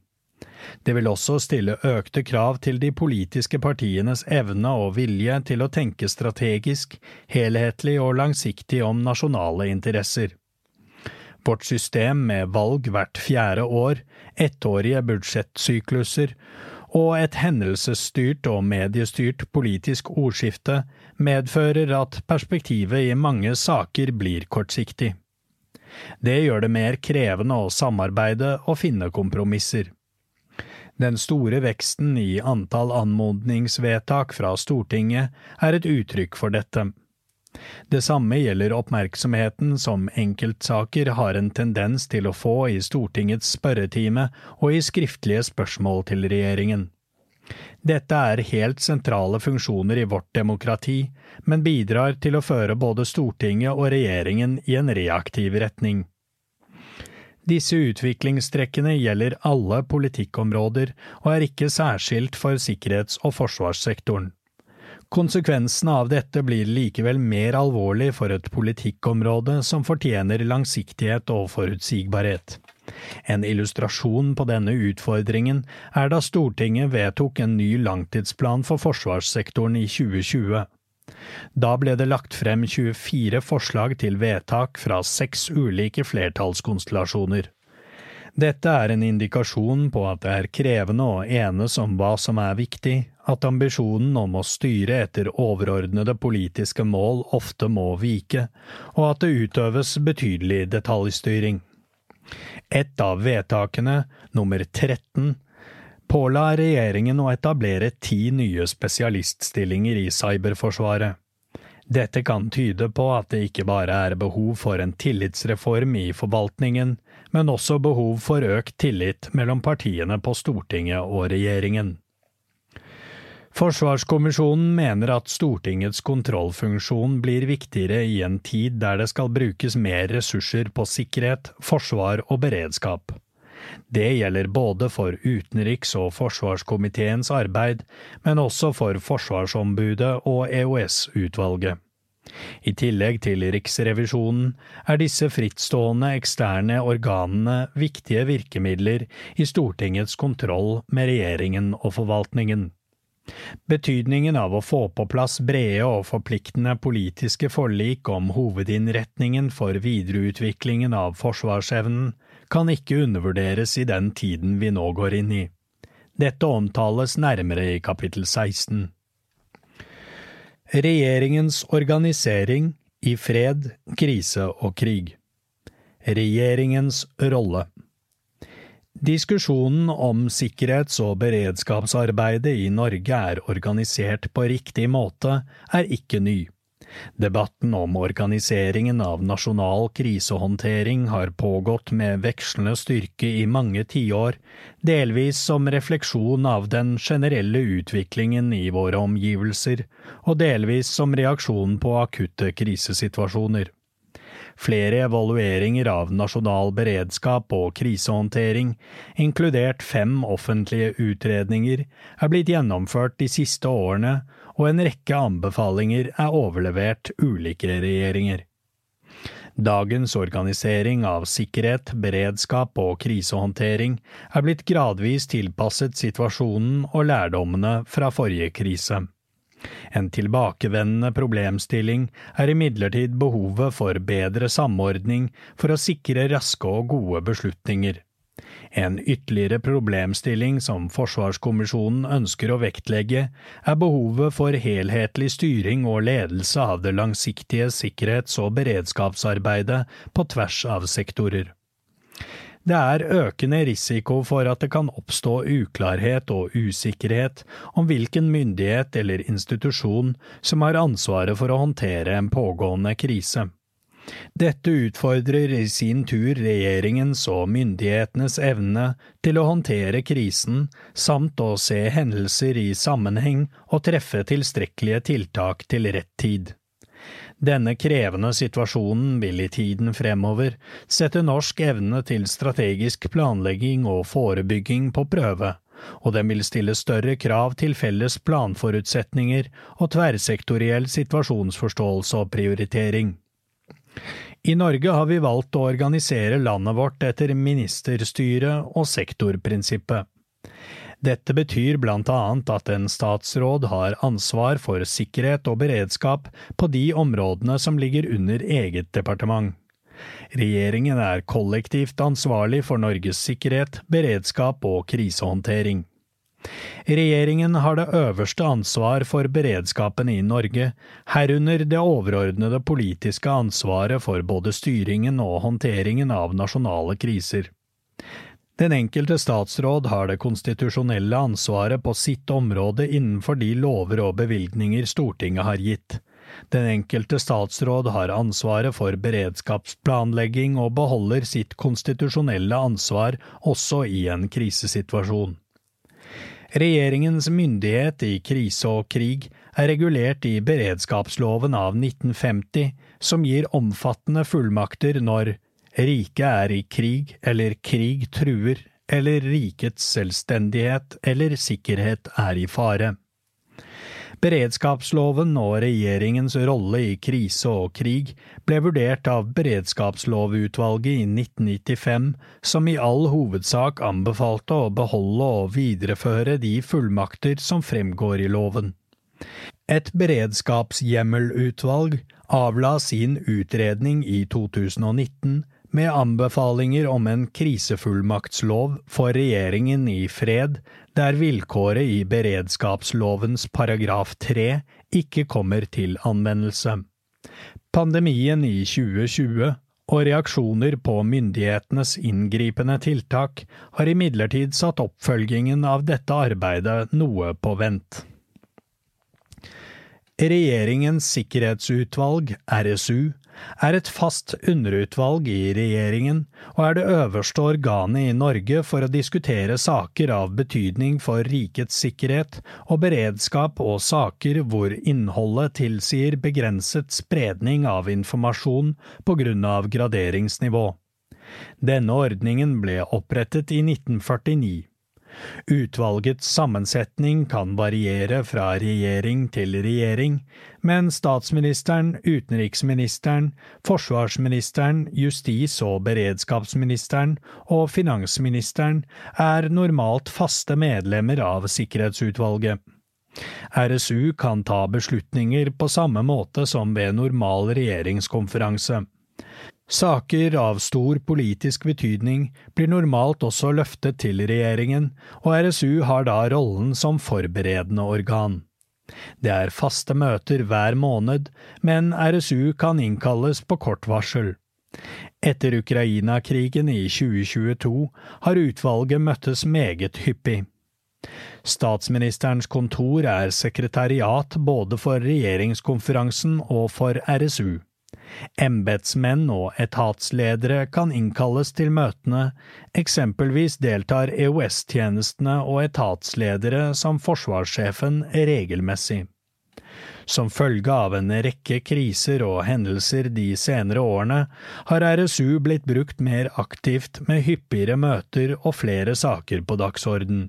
Det vil også stille økte krav til de politiske partienes evne og vilje til å tenke strategisk, helhetlig og langsiktig om nasjonale interesser. Vårt system med valg hvert fjerde år, ettårige budsjettsykluser og et hendelsesstyrt og mediestyrt politisk ordskifte medfører at perspektivet i mange saker blir kortsiktig. Det gjør det mer krevende å samarbeide og finne kompromisser. Den store veksten i antall anmodningsvedtak fra Stortinget er et uttrykk for dette. Det samme gjelder oppmerksomheten som enkeltsaker har en tendens til å få i Stortingets spørretime og i skriftlige spørsmål til regjeringen. Dette er helt sentrale funksjoner i vårt demokrati, men bidrar til å føre både Stortinget og regjeringen i en reaktiv retning. Disse utviklingstrekkene gjelder alle politikkområder og er ikke særskilt for sikkerhets- og forsvarssektoren. Konsekvensene av dette blir likevel mer alvorlig for et politikkområde som fortjener langsiktighet og forutsigbarhet. En illustrasjon på denne utfordringen er da Stortinget vedtok en ny langtidsplan for forsvarssektoren i 2020. Da ble det lagt frem 24 forslag til vedtak fra seks ulike flertallskonstellasjoner. Dette er en indikasjon på at det er krevende å enes om hva som er viktig, at ambisjonen om å styre etter overordnede politiske mål ofte må vike, og at det utøves betydelig detaljstyring. Et av vedtakene, nummer 13, påla regjeringen å etablere ti nye spesialiststillinger i cyberforsvaret. Dette kan tyde på at det ikke bare er behov for en tillitsreform i forvaltningen, men også behov for økt tillit mellom partiene på Stortinget og regjeringen. Forsvarskommisjonen mener at Stortingets kontrollfunksjon blir viktigere i en tid der det skal brukes mer ressurser på sikkerhet, forsvar og beredskap. Det gjelder både for utenriks- og forsvarskomiteens arbeid, men også for Forsvarsombudet og EOS-utvalget. I tillegg til Riksrevisjonen er disse frittstående eksterne organene viktige virkemidler i Stortingets kontroll med regjeringen og forvaltningen. Betydningen av å få på plass brede og forpliktende politiske forlik om hovedinnretningen for videreutviklingen av forsvarsevnen kan ikke undervurderes i den tiden vi nå går inn i. Dette omtales nærmere i kapittel 16. Regjeringens organisering i fred, krise og krig Regjeringens rolle Diskusjonen om sikkerhets- og beredskapsarbeidet i Norge er organisert på riktig måte, er ikke ny. Debatten om organiseringen av nasjonal krisehåndtering har pågått med vekslende styrke i mange tiår, delvis som refleksjon av den generelle utviklingen i våre omgivelser, og delvis som reaksjon på akutte krisesituasjoner. Flere evalueringer av nasjonal beredskap og krisehåndtering, inkludert fem offentlige utredninger, er blitt gjennomført de siste årene, og en rekke anbefalinger er overlevert ulike regjeringer. Dagens organisering av sikkerhet, beredskap og krisehåndtering er blitt gradvis tilpasset situasjonen og lærdommene fra forrige krise. En tilbakevendende problemstilling er imidlertid behovet for bedre samordning for å sikre raske og gode beslutninger. En ytterligere problemstilling som Forsvarskommisjonen ønsker å vektlegge, er behovet for helhetlig styring og ledelse av det langsiktige sikkerhets- og beredskapsarbeidet på tvers av sektorer. Det er økende risiko for at det kan oppstå uklarhet og usikkerhet om hvilken myndighet eller institusjon som har ansvaret for å håndtere en pågående krise. Dette utfordrer i sin tur regjeringens og myndighetenes evne til å håndtere krisen, samt å se hendelser i sammenheng og treffe tilstrekkelige tiltak til rett tid. Denne krevende situasjonen vil i tiden fremover sette norsk evne til strategisk planlegging og forebygging på prøve, og den vil stille større krav til felles planforutsetninger og tverrsektoriell situasjonsforståelse og prioritering. I Norge har vi valgt å organisere landet vårt etter ministerstyre og sektorprinsippet. Dette betyr blant annet at en statsråd har ansvar for sikkerhet og beredskap på de områdene som ligger under eget departement. Regjeringen er kollektivt ansvarlig for Norges sikkerhet, beredskap og krisehåndtering. Regjeringen har det øverste ansvar for beredskapen i Norge, herunder det overordnede politiske ansvaret for både styringen og håndteringen av nasjonale kriser. Den enkelte statsråd har det konstitusjonelle ansvaret på sitt område innenfor de lover og bevilgninger Stortinget har gitt. Den enkelte statsråd har ansvaret for beredskapsplanlegging og beholder sitt konstitusjonelle ansvar også i en krisesituasjon. Regjeringens myndighet i krise og krig er regulert i beredskapsloven av 1950, som gir omfattende fullmakter når riket er i krig eller krig truer eller rikets selvstendighet eller sikkerhet er i fare. Beredskapsloven og regjeringens rolle i krise og krig ble vurdert av Beredskapslovutvalget i 1995, som i all hovedsak anbefalte å beholde og videreføre de fullmakter som fremgår i loven. Et beredskapshjemmelutvalg avla sin utredning i 2019 med anbefalinger om en krisefullmaktslov for regjeringen i fred, der vilkåret i beredskapslovens paragraf 3 ikke kommer til anvendelse. Pandemien i 2020 og reaksjoner på myndighetenes inngripende tiltak har imidlertid satt oppfølgingen av dette arbeidet noe på vent. Regjeringens sikkerhetsutvalg, RSU, er et fast underutvalg i regjeringen og er det øverste organet i Norge for å diskutere saker av betydning for rikets sikkerhet og beredskap og saker hvor innholdet tilsier begrenset spredning av informasjon på grunn av graderingsnivå. Denne ordningen ble opprettet i 1949. Utvalgets sammensetning kan variere fra regjering til regjering, men statsministeren, utenriksministeren, forsvarsministeren, justis- og beredskapsministeren og finansministeren er normalt faste medlemmer av Sikkerhetsutvalget. RSU kan ta beslutninger på samme måte som ved normal regjeringskonferanse. Saker av stor politisk betydning blir normalt også løftet til regjeringen, og RSU har da rollen som forberedende organ. Det er faste møter hver måned, men RSU kan innkalles på kort varsel. Etter Ukraina-krigen i 2022 har utvalget møttes meget hyppig. Statsministerens kontor er sekretariat både for regjeringskonferansen og for RSU. Embetsmenn og etatsledere kan innkalles til møtene, eksempelvis deltar EOS-tjenestene og etatsledere som forsvarssjefen regelmessig. Som følge av en rekke kriser og hendelser de senere årene har RSU blitt brukt mer aktivt med hyppigere møter og flere saker på dagsorden.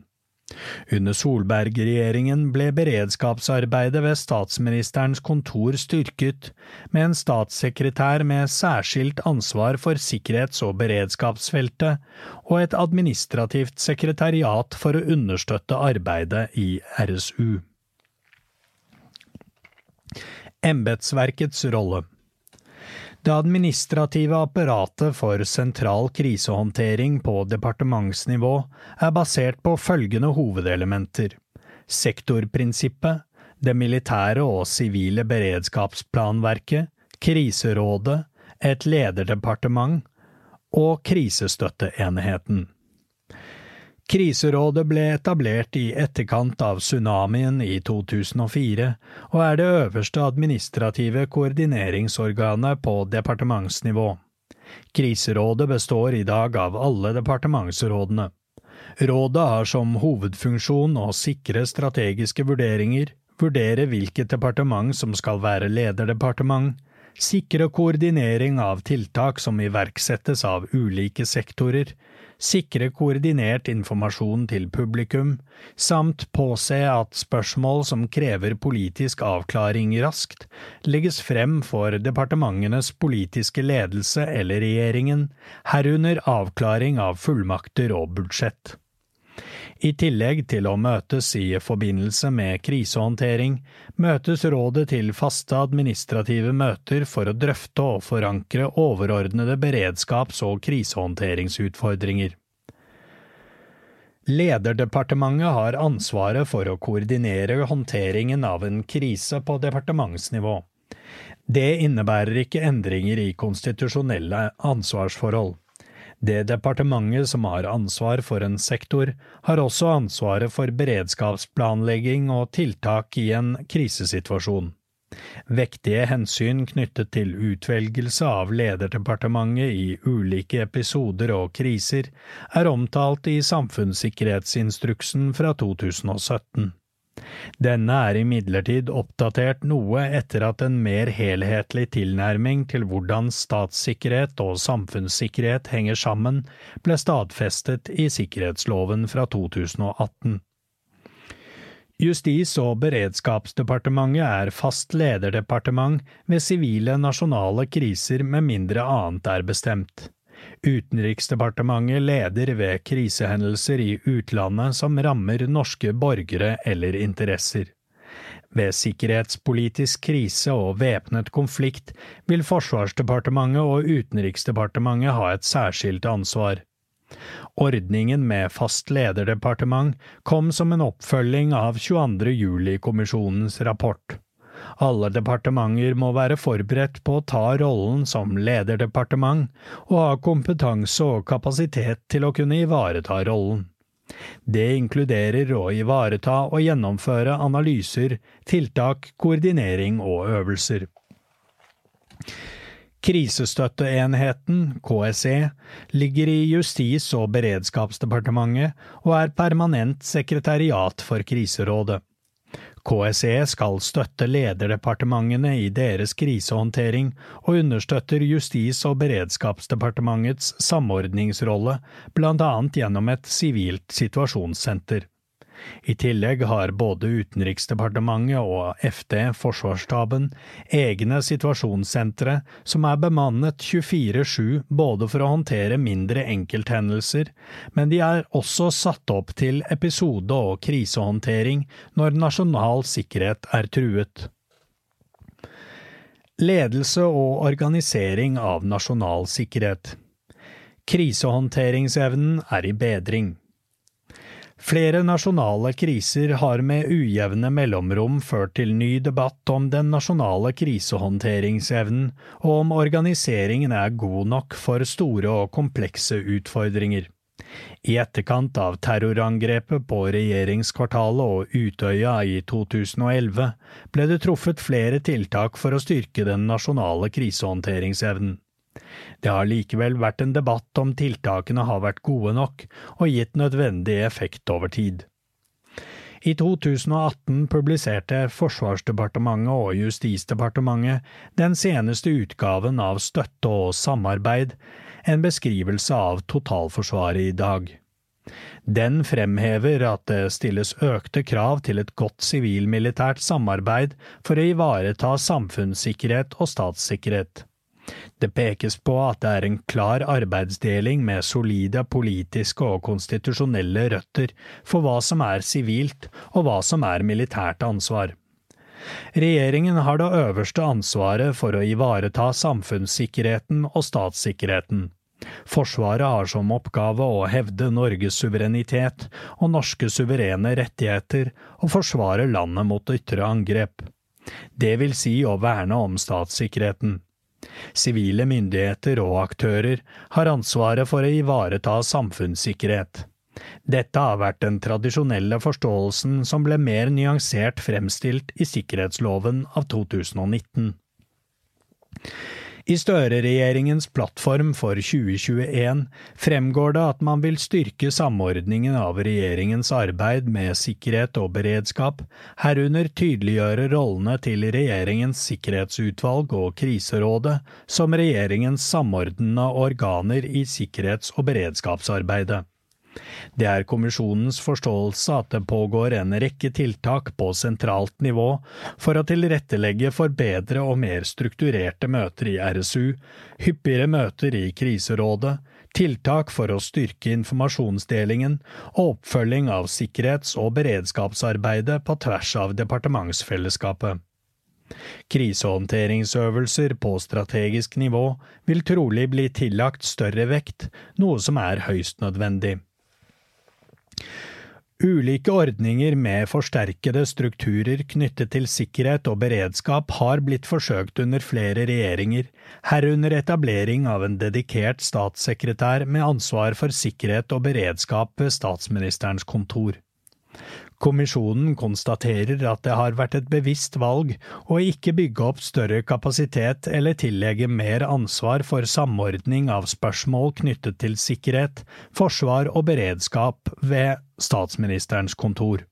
Under Solberg-regjeringen ble beredskapsarbeidet ved statsministerens kontor styrket, med en statssekretær med særskilt ansvar for sikkerhets- og beredskapsfeltet, og et administrativt sekretariat for å understøtte arbeidet i RSU. Embetsverkets rolle det administrative apparatet for sentral krisehåndtering på departementsnivå er basert på følgende hovedelementer sektorprinsippet, det militære og sivile beredskapsplanverket, kriserådet, et lederdepartement og krisestøtteenheten. Kriserådet ble etablert i etterkant av tsunamien i 2004, og er det øverste administrative koordineringsorganet på departementsnivå. Kriserådet består i dag av alle departementsrådene. Rådet har som hovedfunksjon å sikre strategiske vurderinger, vurdere hvilket departement som skal være lederdepartement, sikre koordinering av tiltak som iverksettes av ulike sektorer, sikre koordinert informasjon til publikum, samt påse at spørsmål som krever politisk avklaring raskt, legges frem for departementenes politiske ledelse eller regjeringen, herunder avklaring av fullmakter og budsjett. I tillegg til å møtes i forbindelse med krisehåndtering, møtes rådet til faste administrative møter for å drøfte og forankre overordnede beredskaps- og krisehåndteringsutfordringer. Lederdepartementet har ansvaret for å koordinere håndteringen av en krise på departementsnivå. Det innebærer ikke endringer i konstitusjonelle ansvarsforhold. Det departementet som har ansvar for en sektor, har også ansvaret for beredskapsplanlegging og tiltak i en krisesituasjon. Vektige hensyn knyttet til utvelgelse av lederdepartementet i ulike episoder og kriser er omtalt i Samfunnssikkerhetsinstruksen fra 2017. Denne er imidlertid oppdatert noe etter at en mer helhetlig tilnærming til hvordan statssikkerhet og samfunnssikkerhet henger sammen, ble stadfestet i sikkerhetsloven fra 2018. Justis- og beredskapsdepartementet er fast lederdepartement ved sivile nasjonale kriser med mindre annet er bestemt. Utenriksdepartementet leder ved krisehendelser i utlandet som rammer norske borgere eller interesser. Ved sikkerhetspolitisk krise og væpnet konflikt vil Forsvarsdepartementet og Utenriksdepartementet ha et særskilt ansvar. Ordningen med fast lederdepartement kom som en oppfølging av 22. juli-kommisjonens rapport. Alle departementer må være forberedt på å ta rollen som lederdepartement, og ha kompetanse og kapasitet til å kunne ivareta rollen. Det inkluderer å ivareta og gjennomføre analyser, tiltak, koordinering og øvelser. Krisestøtteenheten, KSE, ligger i Justis- og beredskapsdepartementet og er permanent sekretariat for Kriserådet. KSE skal støtte lederdepartementene i deres krisehåndtering, og understøtter Justis- og beredskapsdepartementets samordningsrolle, annet gjennom et sivilt situasjonssenter. I tillegg har både Utenriksdepartementet og FD, Forsvarsstaben, egne situasjonssentre som er bemannet 24-7 både for å håndtere mindre enkelthendelser, men de er også satt opp til episode- og krisehåndtering når nasjonal sikkerhet er truet. Ledelse og organisering av nasjonal sikkerhet Krisehåndteringsevnen er i bedring. Flere nasjonale kriser har med ujevne mellomrom ført til ny debatt om den nasjonale krisehåndteringsevnen, og om organiseringen er god nok for store og komplekse utfordringer. I etterkant av terrorangrepet på regjeringskvartalet og Utøya i 2011 ble det truffet flere tiltak for å styrke den nasjonale krisehåndteringsevnen. Det har likevel vært en debatt om tiltakene har vært gode nok og gitt nødvendig effekt over tid. I 2018 publiserte Forsvarsdepartementet og Justisdepartementet den seneste utgaven av Støtte og samarbeid, en beskrivelse av totalforsvaret i dag. Den fremhever at det stilles økte krav til et godt sivil-militært samarbeid for å ivareta samfunnssikkerhet og statssikkerhet. Det pekes på at det er en klar arbeidsdeling med solide politiske og konstitusjonelle røtter for hva som er sivilt og hva som er militært ansvar. Regjeringen har det øverste ansvaret for å ivareta samfunnssikkerheten og statssikkerheten. Forsvaret har som oppgave å hevde Norges suverenitet og norske suverene rettigheter og forsvare landet mot ytre angrep. Det vil si å verne om statssikkerheten. Sivile myndigheter og aktører har ansvaret for å ivareta samfunnssikkerhet. Dette har vært den tradisjonelle forståelsen som ble mer nyansert fremstilt i sikkerhetsloven av 2019. I Støre-regjeringens plattform for 2021 fremgår det at man vil styrke samordningen av regjeringens arbeid med sikkerhet og beredskap, herunder tydeliggjøre rollene til regjeringens sikkerhetsutvalg og kriserådet som regjeringens samordnende organer i sikkerhets- og beredskapsarbeidet. Det er kommisjonens forståelse at det pågår en rekke tiltak på sentralt nivå for å tilrettelegge for bedre og mer strukturerte møter i RSU, hyppigere møter i kriserådet, tiltak for å styrke informasjonsdelingen og oppfølging av sikkerhets- og beredskapsarbeidet på tvers av departementsfellesskapet. Krisehåndteringsøvelser på strategisk nivå vil trolig bli tillagt større vekt, noe som er høyst nødvendig. Ulike ordninger med forsterkede strukturer knyttet til sikkerhet og beredskap har blitt forsøkt under flere regjeringer, herunder etablering av en dedikert statssekretær med ansvar for sikkerhet og beredskap ved statsministerens kontor. Kommisjonen konstaterer at det har vært et bevisst valg å ikke bygge opp større kapasitet eller tillegge mer ansvar for samordning av spørsmål knyttet til sikkerhet, forsvar og beredskap ved statsministerens kontor.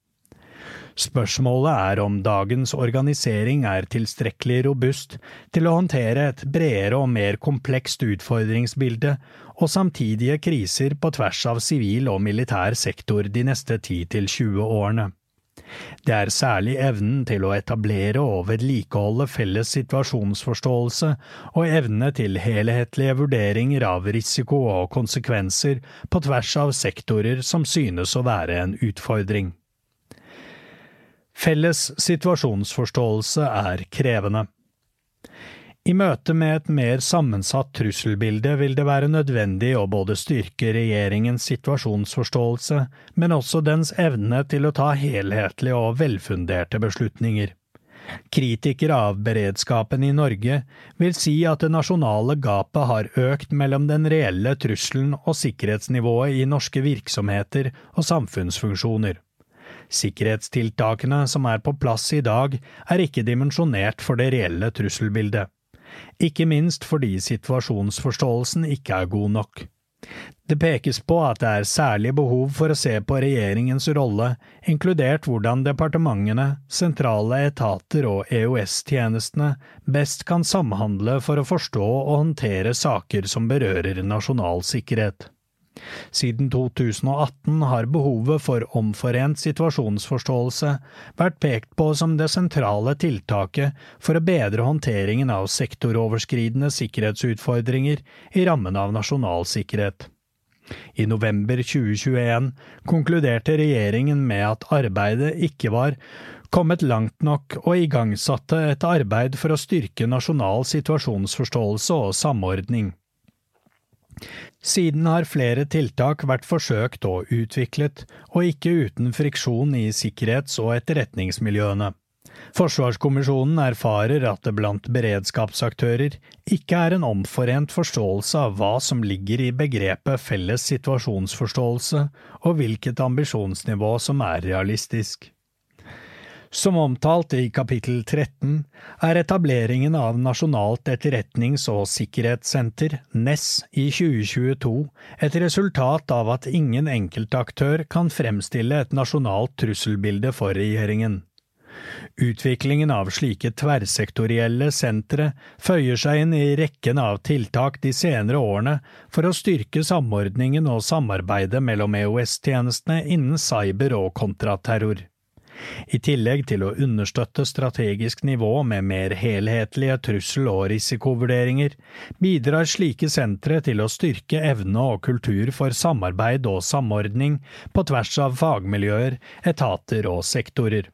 Spørsmålet er om dagens organisering er tilstrekkelig robust til å håndtere et bredere og mer komplekst utfordringsbilde og samtidige kriser på tvers av sivil og militær sektor de neste 10–20 årene. Det er særlig evnen til å etablere og vedlikeholde felles situasjonsforståelse og evne til helhetlige vurderinger av risiko og konsekvenser på tvers av sektorer som synes å være en utfordring. Felles situasjonsforståelse er krevende. I møte med et mer sammensatt trusselbilde vil det være nødvendig å både styrke regjeringens situasjonsforståelse, men også dens evne til å ta helhetlige og velfunderte beslutninger. Kritikere av beredskapen i Norge vil si at det nasjonale gapet har økt mellom den reelle trusselen og sikkerhetsnivået i norske virksomheter og samfunnsfunksjoner. Sikkerhetstiltakene som er på plass i dag, er ikke dimensjonert for det reelle trusselbildet ikke minst fordi situasjonsforståelsen ikke er god nok. Det pekes på at det er særlig behov for å se på regjeringens rolle, inkludert hvordan departementene, sentrale etater og EOS-tjenestene best kan samhandle for å forstå og håndtere saker som berører nasjonal sikkerhet. Siden 2018 har behovet for omforent situasjonsforståelse vært pekt på som det sentrale tiltaket for å bedre håndteringen av sektoroverskridende sikkerhetsutfordringer i rammen av nasjonal sikkerhet. I november 2021 konkluderte regjeringen med at arbeidet ikke var kommet langt nok og igangsatte et arbeid for å styrke nasjonal situasjonsforståelse og samordning. Siden har flere tiltak vært forsøkt og utviklet, og ikke uten friksjon i sikkerhets- og etterretningsmiljøene. Forsvarskommisjonen erfarer at det blant beredskapsaktører ikke er en omforent forståelse av hva som ligger i begrepet felles situasjonsforståelse, og hvilket ambisjonsnivå som er realistisk. Som omtalt i kapittel 13 er etableringen av Nasjonalt etterretnings- og sikkerhetssenter, NESS, i 2022 et resultat av at ingen enkeltaktør kan fremstille et nasjonalt trusselbilde for regjeringen. Utviklingen av slike tverrsektorielle sentre føyer seg inn i rekken av tiltak de senere årene for å styrke samordningen og samarbeidet mellom EOS-tjenestene innen cyber og kontraterror. I tillegg til å understøtte strategisk nivå med mer helhetlige trussel- og risikovurderinger, bidrar slike sentre til å styrke evne og kultur for samarbeid og samordning på tvers av fagmiljøer, etater og sektorer.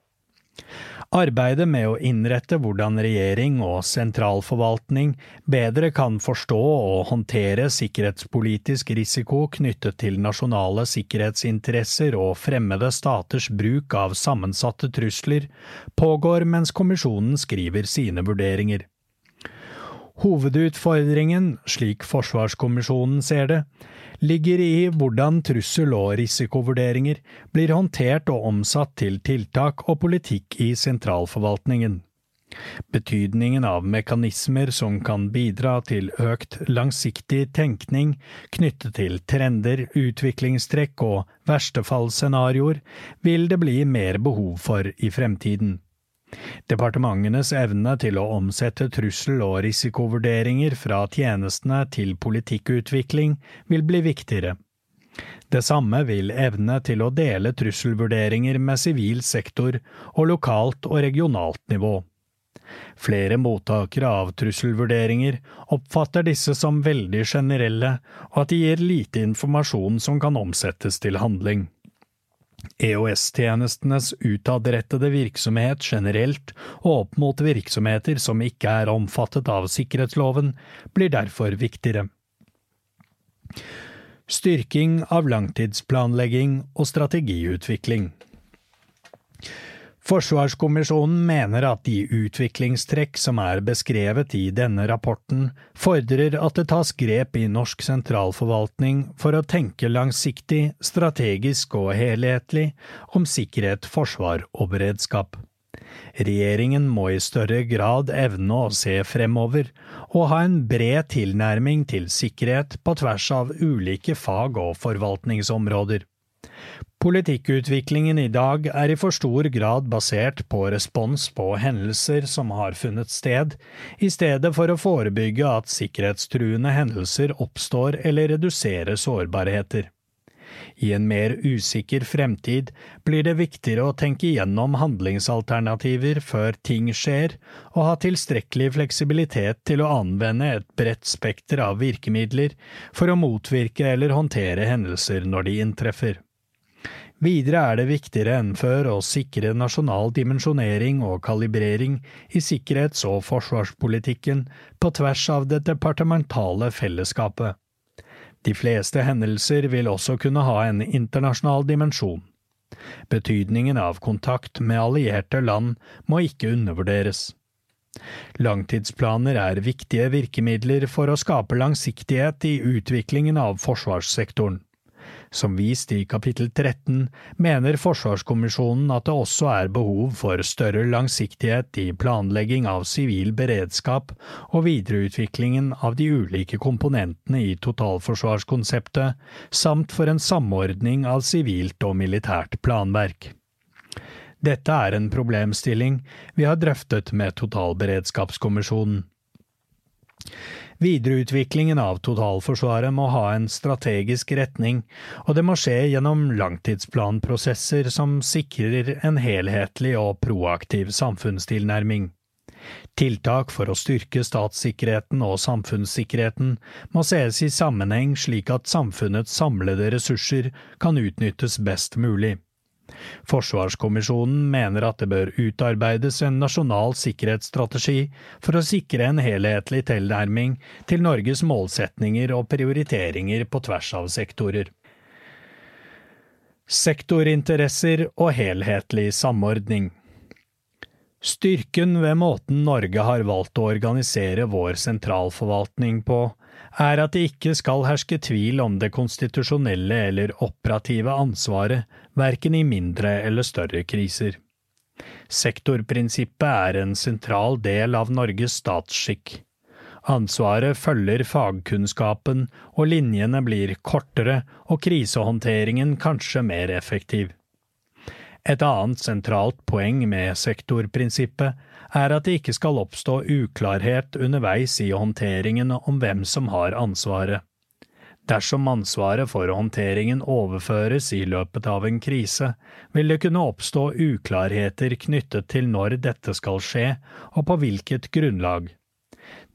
Arbeidet med å innrette hvordan regjering og sentralforvaltning bedre kan forstå og håndtere sikkerhetspolitisk risiko knyttet til nasjonale sikkerhetsinteresser og fremmede staters bruk av sammensatte trusler, pågår mens kommisjonen skriver sine vurderinger. Hovedutfordringen, slik Forsvarskommisjonen ser det, ligger i hvordan trussel- og risikovurderinger blir håndtert og omsatt til tiltak og politikk i sentralforvaltningen. Betydningen av mekanismer som kan bidra til økt langsiktig tenkning knyttet til trender, utviklingstrekk og verstefallsscenarioer, vil det bli mer behov for i fremtiden. Departementenes evne til å omsette trussel- og risikovurderinger fra tjenestene til politikkutvikling vil bli viktigere. Det samme vil evne til å dele trusselvurderinger med sivil sektor og lokalt og regionalt nivå. Flere mottakere av trusselvurderinger oppfatter disse som veldig generelle, og at de gir lite informasjon som kan omsettes til handling. EOS-tjenestenes utadrettede virksomhet generelt og opp mot virksomheter som ikke er omfattet av sikkerhetsloven, blir derfor viktigere. Styrking av langtidsplanlegging og strategiutvikling. Forsvarskommisjonen mener at de utviklingstrekk som er beskrevet i denne rapporten, fordrer at det tas grep i norsk sentralforvaltning for å tenke langsiktig, strategisk og helhetlig om sikkerhet, forsvar og beredskap. Regjeringen må i større grad evne å se fremover og ha en bred tilnærming til sikkerhet på tvers av ulike fag- og forvaltningsområder. Politikkutviklingen i dag er i for stor grad basert på respons på hendelser som har funnet sted, i stedet for å forebygge at sikkerhetstruende hendelser oppstår eller redusere sårbarheter. I en mer usikker fremtid blir det viktigere å tenke gjennom handlingsalternativer før ting skjer, og ha tilstrekkelig fleksibilitet til å anvende et bredt spekter av virkemidler for å motvirke eller håndtere hendelser når de inntreffer. Videre er det viktigere enn før å sikre nasjonal dimensjonering og kalibrering i sikkerhets- og forsvarspolitikken på tvers av det departementale fellesskapet. De fleste hendelser vil også kunne ha en internasjonal dimensjon. Betydningen av kontakt med allierte land må ikke undervurderes. Langtidsplaner er viktige virkemidler for å skape langsiktighet i utviklingen av forsvarssektoren. Som vist i kapittel 13 mener Forsvarskommisjonen at det også er behov for større langsiktighet i planlegging av sivil beredskap og videreutviklingen av de ulike komponentene i totalforsvarskonseptet, samt for en samordning av sivilt og militært planverk. Dette er en problemstilling vi har drøftet med totalberedskapskommisjonen. Videreutviklingen av totalforsvaret må ha en strategisk retning, og det må skje gjennom langtidsplanprosesser som sikrer en helhetlig og proaktiv samfunnstilnærming. Tiltak for å styrke statssikkerheten og samfunnssikkerheten må sees i sammenheng slik at samfunnets samlede ressurser kan utnyttes best mulig. Forsvarskommisjonen mener at det bør utarbeides en nasjonal sikkerhetsstrategi for å sikre en helhetlig tilnærming til Norges målsetninger og prioriteringer på tvers av sektorer. Sektorinteresser og helhetlig samordning Styrken ved måten Norge har valgt å organisere vår sentralforvaltning på, er at det ikke skal herske tvil om det konstitusjonelle eller operative ansvaret, verken i mindre eller større kriser. Sektorprinsippet er en sentral del av Norges statsskikk. Ansvaret følger fagkunnskapen, og linjene blir kortere og krisehåndteringen kanskje mer effektiv. Et annet sentralt poeng med sektorprinsippet er at det ikke skal oppstå uklarhet underveis i håndteringen om hvem som har ansvaret. Dersom ansvaret for håndteringen overføres i løpet av en krise, vil det kunne oppstå uklarheter knyttet til når dette skal skje, og på hvilket grunnlag.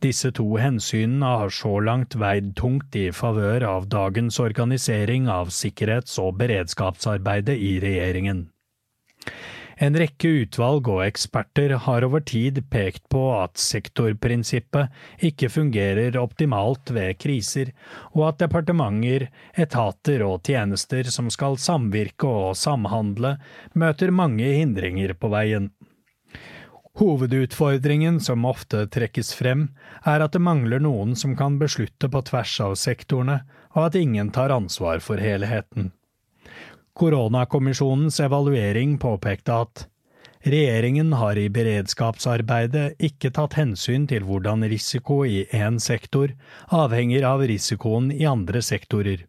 Disse to hensynene har så langt veid tungt i favør av dagens organisering av sikkerhets- og beredskapsarbeidet i regjeringen. En rekke utvalg og eksperter har over tid pekt på at sektorprinsippet ikke fungerer optimalt ved kriser, og at departementer, etater og tjenester som skal samvirke og samhandle, møter mange hindringer på veien. Hovedutfordringen som ofte trekkes frem, er at det mangler noen som kan beslutte på tvers av sektorene, og at ingen tar ansvar for helheten. Koronakommisjonens evaluering påpekte at Regjeringen har i beredskapsarbeidet ikke tatt hensyn til hvordan risiko i én sektor avhenger av risikoen i andre sektorer.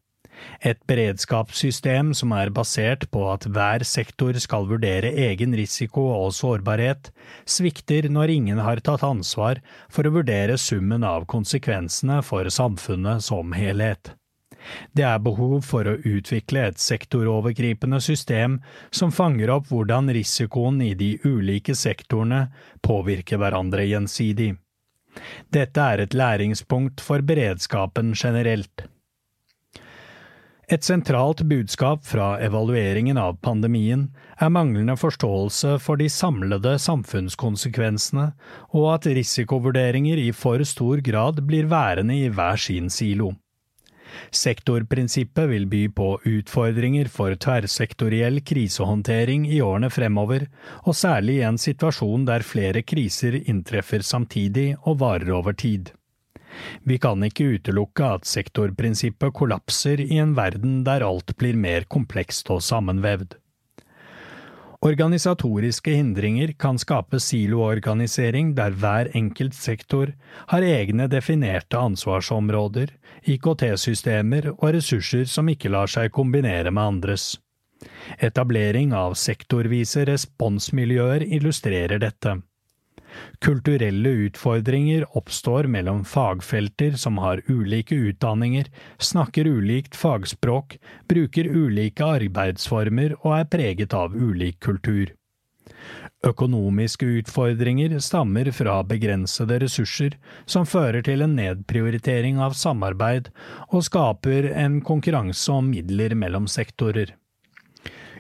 Et beredskapssystem som er basert på at hver sektor skal vurdere egen risiko og sårbarhet, svikter når ingen har tatt ansvar for å vurdere summen av konsekvensene for samfunnet som helhet. Det er behov for å utvikle et sektorovergripende system som fanger opp hvordan risikoen i de ulike sektorene påvirker hverandre gjensidig. Dette er et læringspunkt for beredskapen generelt. Et sentralt budskap fra evalueringen av pandemien er manglende forståelse for de samlede samfunnskonsekvensene, og at risikovurderinger i for stor grad blir værende i hver sin silo. Sektorprinsippet vil by på utfordringer for tverrsektoriell krisehåndtering i årene fremover, og særlig i en situasjon der flere kriser inntreffer samtidig og varer over tid. Vi kan ikke utelukke at sektorprinsippet kollapser i en verden der alt blir mer komplekst og sammenvevd. Organisatoriske hindringer kan skape siloorganisering der hver enkelt sektor har egne definerte ansvarsområder, IKT-systemer og ressurser som ikke lar seg kombinere med andres. Etablering av sektorvise responsmiljøer illustrerer dette. Kulturelle utfordringer oppstår mellom fagfelter som har ulike utdanninger, snakker ulikt fagspråk, bruker ulike arbeidsformer og er preget av ulik kultur. Økonomiske utfordringer stammer fra begrensede ressurser, som fører til en nedprioritering av samarbeid og skaper en konkurranse om midler mellom sektorer.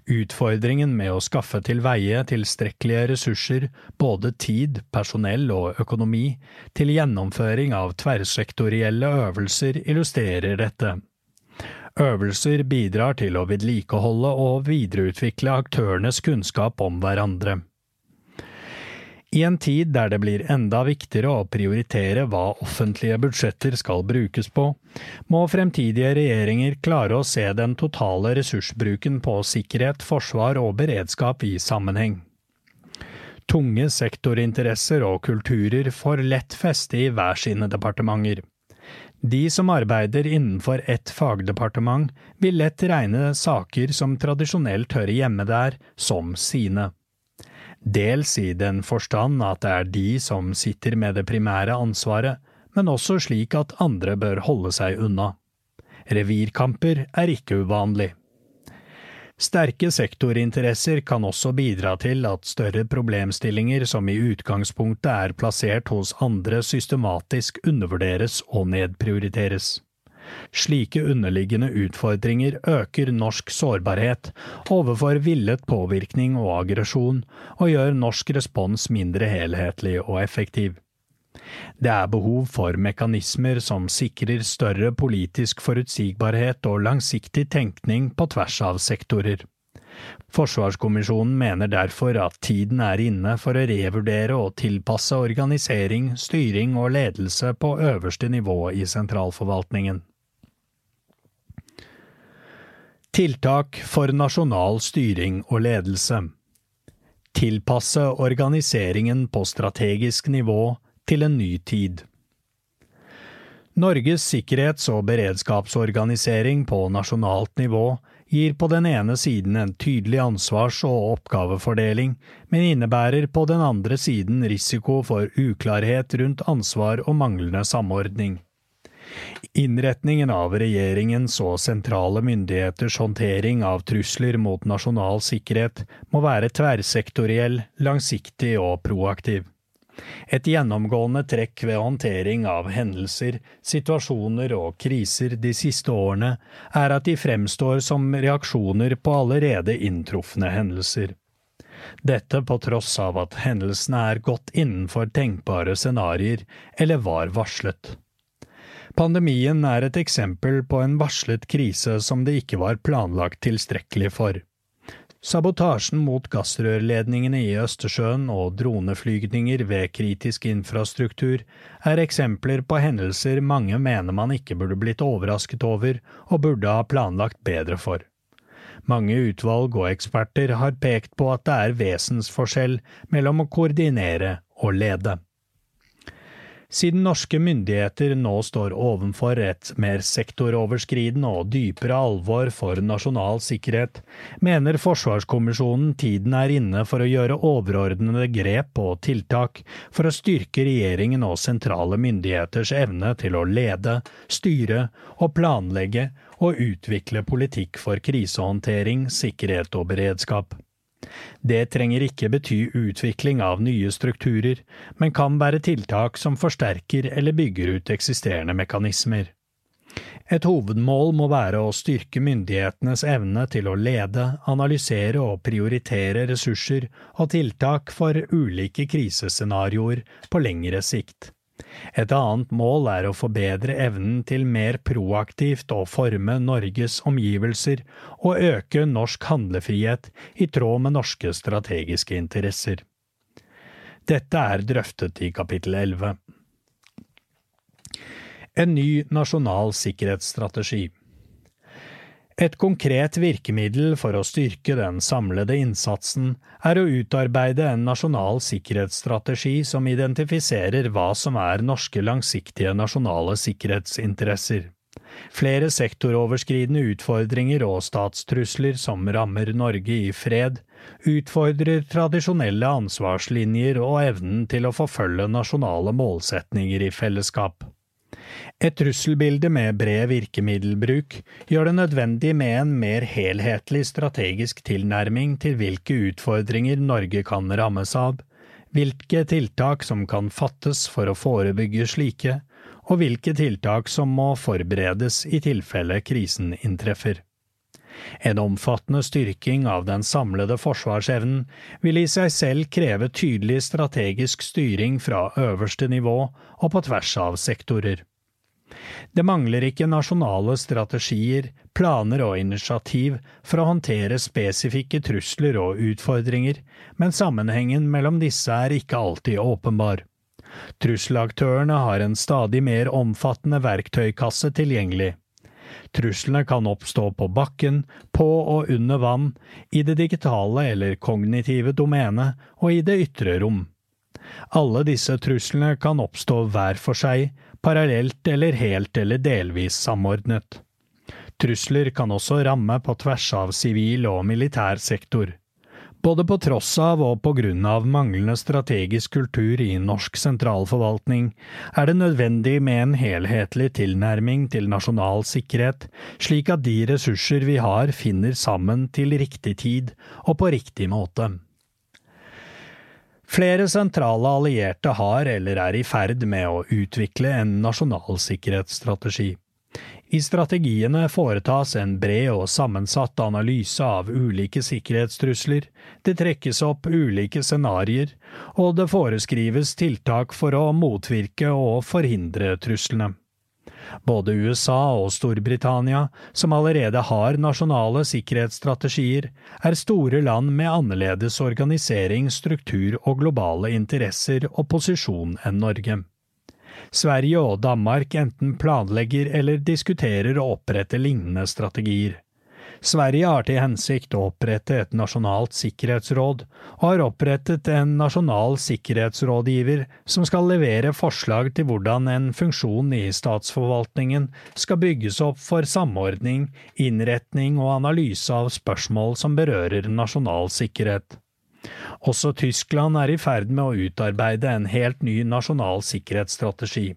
Utfordringen med å skaffe til veie tilstrekkelige ressurser, både tid, personell og økonomi, til gjennomføring av tverrsektorielle øvelser illustrerer dette. Øvelser bidrar til å vedlikeholde og videreutvikle aktørenes kunnskap om hverandre. I en tid der det blir enda viktigere å prioritere hva offentlige budsjetter skal brukes på, må fremtidige regjeringer klare å se den totale ressursbruken på sikkerhet, forsvar og beredskap i sammenheng. Tunge sektorinteresser og kulturer får lett feste i hver sine departementer. De som arbeider innenfor ett fagdepartement, vil lett regne saker som tradisjonelt hører hjemme der, som sine. Dels i den forstand at det er de som sitter med det primære ansvaret, men også slik at andre bør holde seg unna. Revirkamper er ikke uvanlig. Sterke sektorinteresser kan også bidra til at større problemstillinger som i utgangspunktet er plassert hos andre systematisk undervurderes og nedprioriteres. Slike underliggende utfordringer øker norsk sårbarhet overfor villet påvirkning og aggresjon, og gjør norsk respons mindre helhetlig og effektiv. Det er behov for mekanismer som sikrer større politisk forutsigbarhet og langsiktig tenkning på tvers av sektorer. Forsvarskommisjonen mener derfor at tiden er inne for å revurdere og tilpasse organisering, styring og ledelse på øverste nivå i sentralforvaltningen. Tiltak for nasjonal styring og ledelse Tilpasse organiseringen på strategisk nivå til en ny tid. Norges sikkerhets- og beredskapsorganisering på nasjonalt nivå gir på den ene siden en tydelig ansvars- og oppgavefordeling, men innebærer på den andre siden risiko for uklarhet rundt ansvar og manglende samordning. Innretningen av regjeringens og sentrale myndigheters håndtering av trusler mot nasjonal sikkerhet må være tverrsektoriell, langsiktig og proaktiv. Et gjennomgående trekk ved håndtering av hendelser, situasjoner og kriser de siste årene er at de fremstår som reaksjoner på allerede inntrufne hendelser. Dette på tross av at hendelsene er godt innenfor tenkbare scenarioer eller var varslet. Pandemien er et eksempel på en varslet krise som det ikke var planlagt tilstrekkelig for. Sabotasjen mot gassrørledningene i Østersjøen og droneflygninger ved kritisk infrastruktur er eksempler på hendelser mange mener man ikke burde blitt overrasket over og burde ha planlagt bedre for. Mange utvalg og eksperter har pekt på at det er vesensforskjell mellom å koordinere og lede. Siden norske myndigheter nå står ovenfor et mer sektoroverskridende og dypere alvor for nasjonal sikkerhet, mener Forsvarskommisjonen tiden er inne for å gjøre overordnede grep og tiltak for å styrke regjeringen og sentrale myndigheters evne til å lede, styre og planlegge og utvikle politikk for krisehåndtering, sikkerhet og beredskap. Det trenger ikke bety utvikling av nye strukturer, men kan være tiltak som forsterker eller bygger ut eksisterende mekanismer. Et hovedmål må være å styrke myndighetenes evne til å lede, analysere og prioritere ressurser og tiltak for ulike krisescenarioer på lengre sikt. Et annet mål er å forbedre evnen til mer proaktivt å forme Norges omgivelser og øke norsk handlefrihet i tråd med norske strategiske interesser. Dette er drøftet i kapittel 11. En ny nasjonal sikkerhetsstrategi. Et konkret virkemiddel for å styrke den samlede innsatsen er å utarbeide en nasjonal sikkerhetsstrategi som identifiserer hva som er norske langsiktige nasjonale sikkerhetsinteresser. Flere sektoroverskridende utfordringer og statstrusler som rammer Norge i fred, utfordrer tradisjonelle ansvarslinjer og evnen til å forfølge nasjonale målsetninger i fellesskap. Et trusselbilde med bred virkemiddelbruk gjør det nødvendig med en mer helhetlig strategisk tilnærming til hvilke utfordringer Norge kan rammes av, hvilke tiltak som kan fattes for å forebygge slike, og hvilke tiltak som må forberedes i tilfelle krisen inntreffer. En omfattende styrking av den samlede forsvarsevnen vil i seg selv kreve tydelig strategisk styring fra øverste nivå og på tvers av sektorer. Det mangler ikke nasjonale strategier, planer og initiativ for å håndtere spesifikke trusler og utfordringer, men sammenhengen mellom disse er ikke alltid åpenbar. Trusselaktørene har en stadig mer omfattende verktøykasse tilgjengelig. Truslene kan oppstå på bakken, på og under vann, i det digitale eller kognitive domenet og i det ytre rom. Alle disse truslene kan oppstå hver for seg, parallelt eller helt eller delvis samordnet. Trusler kan også ramme på tvers av sivil og militær sektor. Både på tross av og på grunn av manglende strategisk kultur i norsk sentralforvaltning er det nødvendig med en helhetlig tilnærming til nasjonal sikkerhet, slik at de ressurser vi har finner sammen til riktig tid og på riktig måte. Flere sentrale allierte har eller er i ferd med å utvikle en nasjonal sikkerhetsstrategi. I strategiene foretas en bred og sammensatt analyse av ulike sikkerhetstrusler, det trekkes opp ulike scenarioer, og det foreskrives tiltak for å motvirke og forhindre truslene. Både USA og Storbritannia, som allerede har nasjonale sikkerhetsstrategier, er store land med annerledes organisering, struktur og globale interesser og posisjon enn Norge. Sverige og Danmark enten planlegger eller diskuterer å opprette lignende strategier. Sverige har til hensikt å opprette et nasjonalt sikkerhetsråd, og har opprettet en nasjonal sikkerhetsrådgiver som skal levere forslag til hvordan en funksjon i statsforvaltningen skal bygges opp for samordning, innretning og analyse av spørsmål som berører nasjonal sikkerhet. Også Tyskland er i ferd med å utarbeide en helt ny nasjonal sikkerhetsstrategi.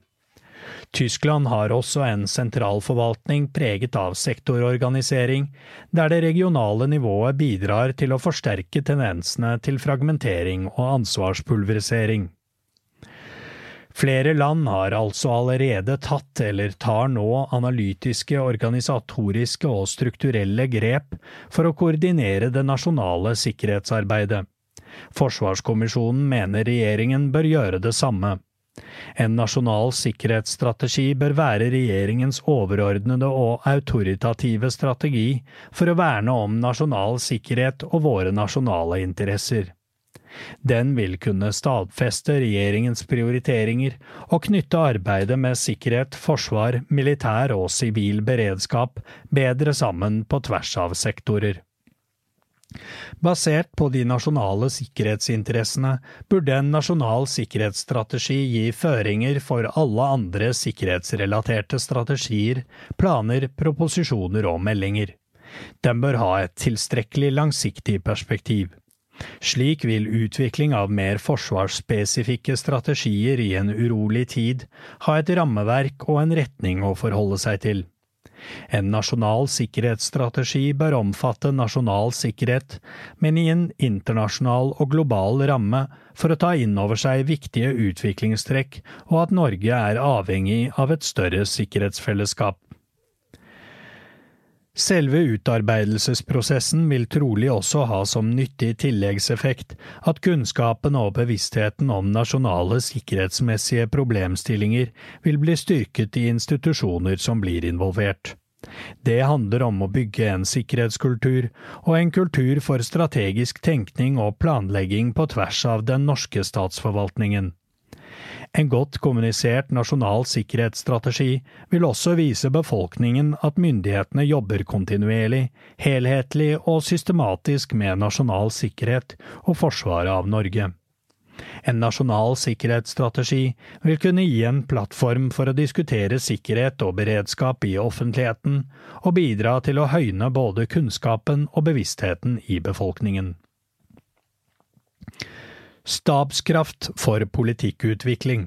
Tyskland har også en sentralforvaltning preget av sektororganisering, der det regionale nivået bidrar til å forsterke tendensene til fragmentering og ansvarspulverisering. Flere land har altså allerede tatt eller tar nå analytiske, organisatoriske og strukturelle grep for å koordinere det nasjonale sikkerhetsarbeidet. Forsvarskommisjonen mener regjeringen bør gjøre det samme. En nasjonal sikkerhetsstrategi bør være regjeringens overordnede og autoritative strategi for å verne om nasjonal sikkerhet og våre nasjonale interesser. Den vil kunne stadfeste regjeringens prioriteringer og knytte arbeidet med sikkerhet, forsvar, militær og sivil beredskap bedre sammen på tvers av sektorer. Basert på de nasjonale sikkerhetsinteressene burde en nasjonal sikkerhetsstrategi gi føringer for alle andre sikkerhetsrelaterte strategier, planer, proposisjoner og meldinger. Den bør ha et tilstrekkelig langsiktig perspektiv. Slik vil utvikling av mer forsvarsspesifikke strategier i en urolig tid ha et rammeverk og en retning å forholde seg til. En nasjonal sikkerhetsstrategi bør omfatte nasjonal sikkerhet, men i en internasjonal og global ramme for å ta inn over seg viktige utviklingstrekk og at Norge er avhengig av et større sikkerhetsfellesskap. Selve utarbeidelsesprosessen vil trolig også ha som nyttig tilleggseffekt at kunnskapen og bevisstheten om nasjonale sikkerhetsmessige problemstillinger vil bli styrket i institusjoner som blir involvert. Det handler om å bygge en sikkerhetskultur, og en kultur for strategisk tenkning og planlegging på tvers av den norske statsforvaltningen. En godt kommunisert nasjonal sikkerhetsstrategi vil også vise befolkningen at myndighetene jobber kontinuerlig, helhetlig og systematisk med nasjonal sikkerhet og forsvaret av Norge. En nasjonal sikkerhetsstrategi vil kunne gi en plattform for å diskutere sikkerhet og beredskap i offentligheten, og bidra til å høyne både kunnskapen og bevisstheten i befolkningen. Stabskraft for politikkutvikling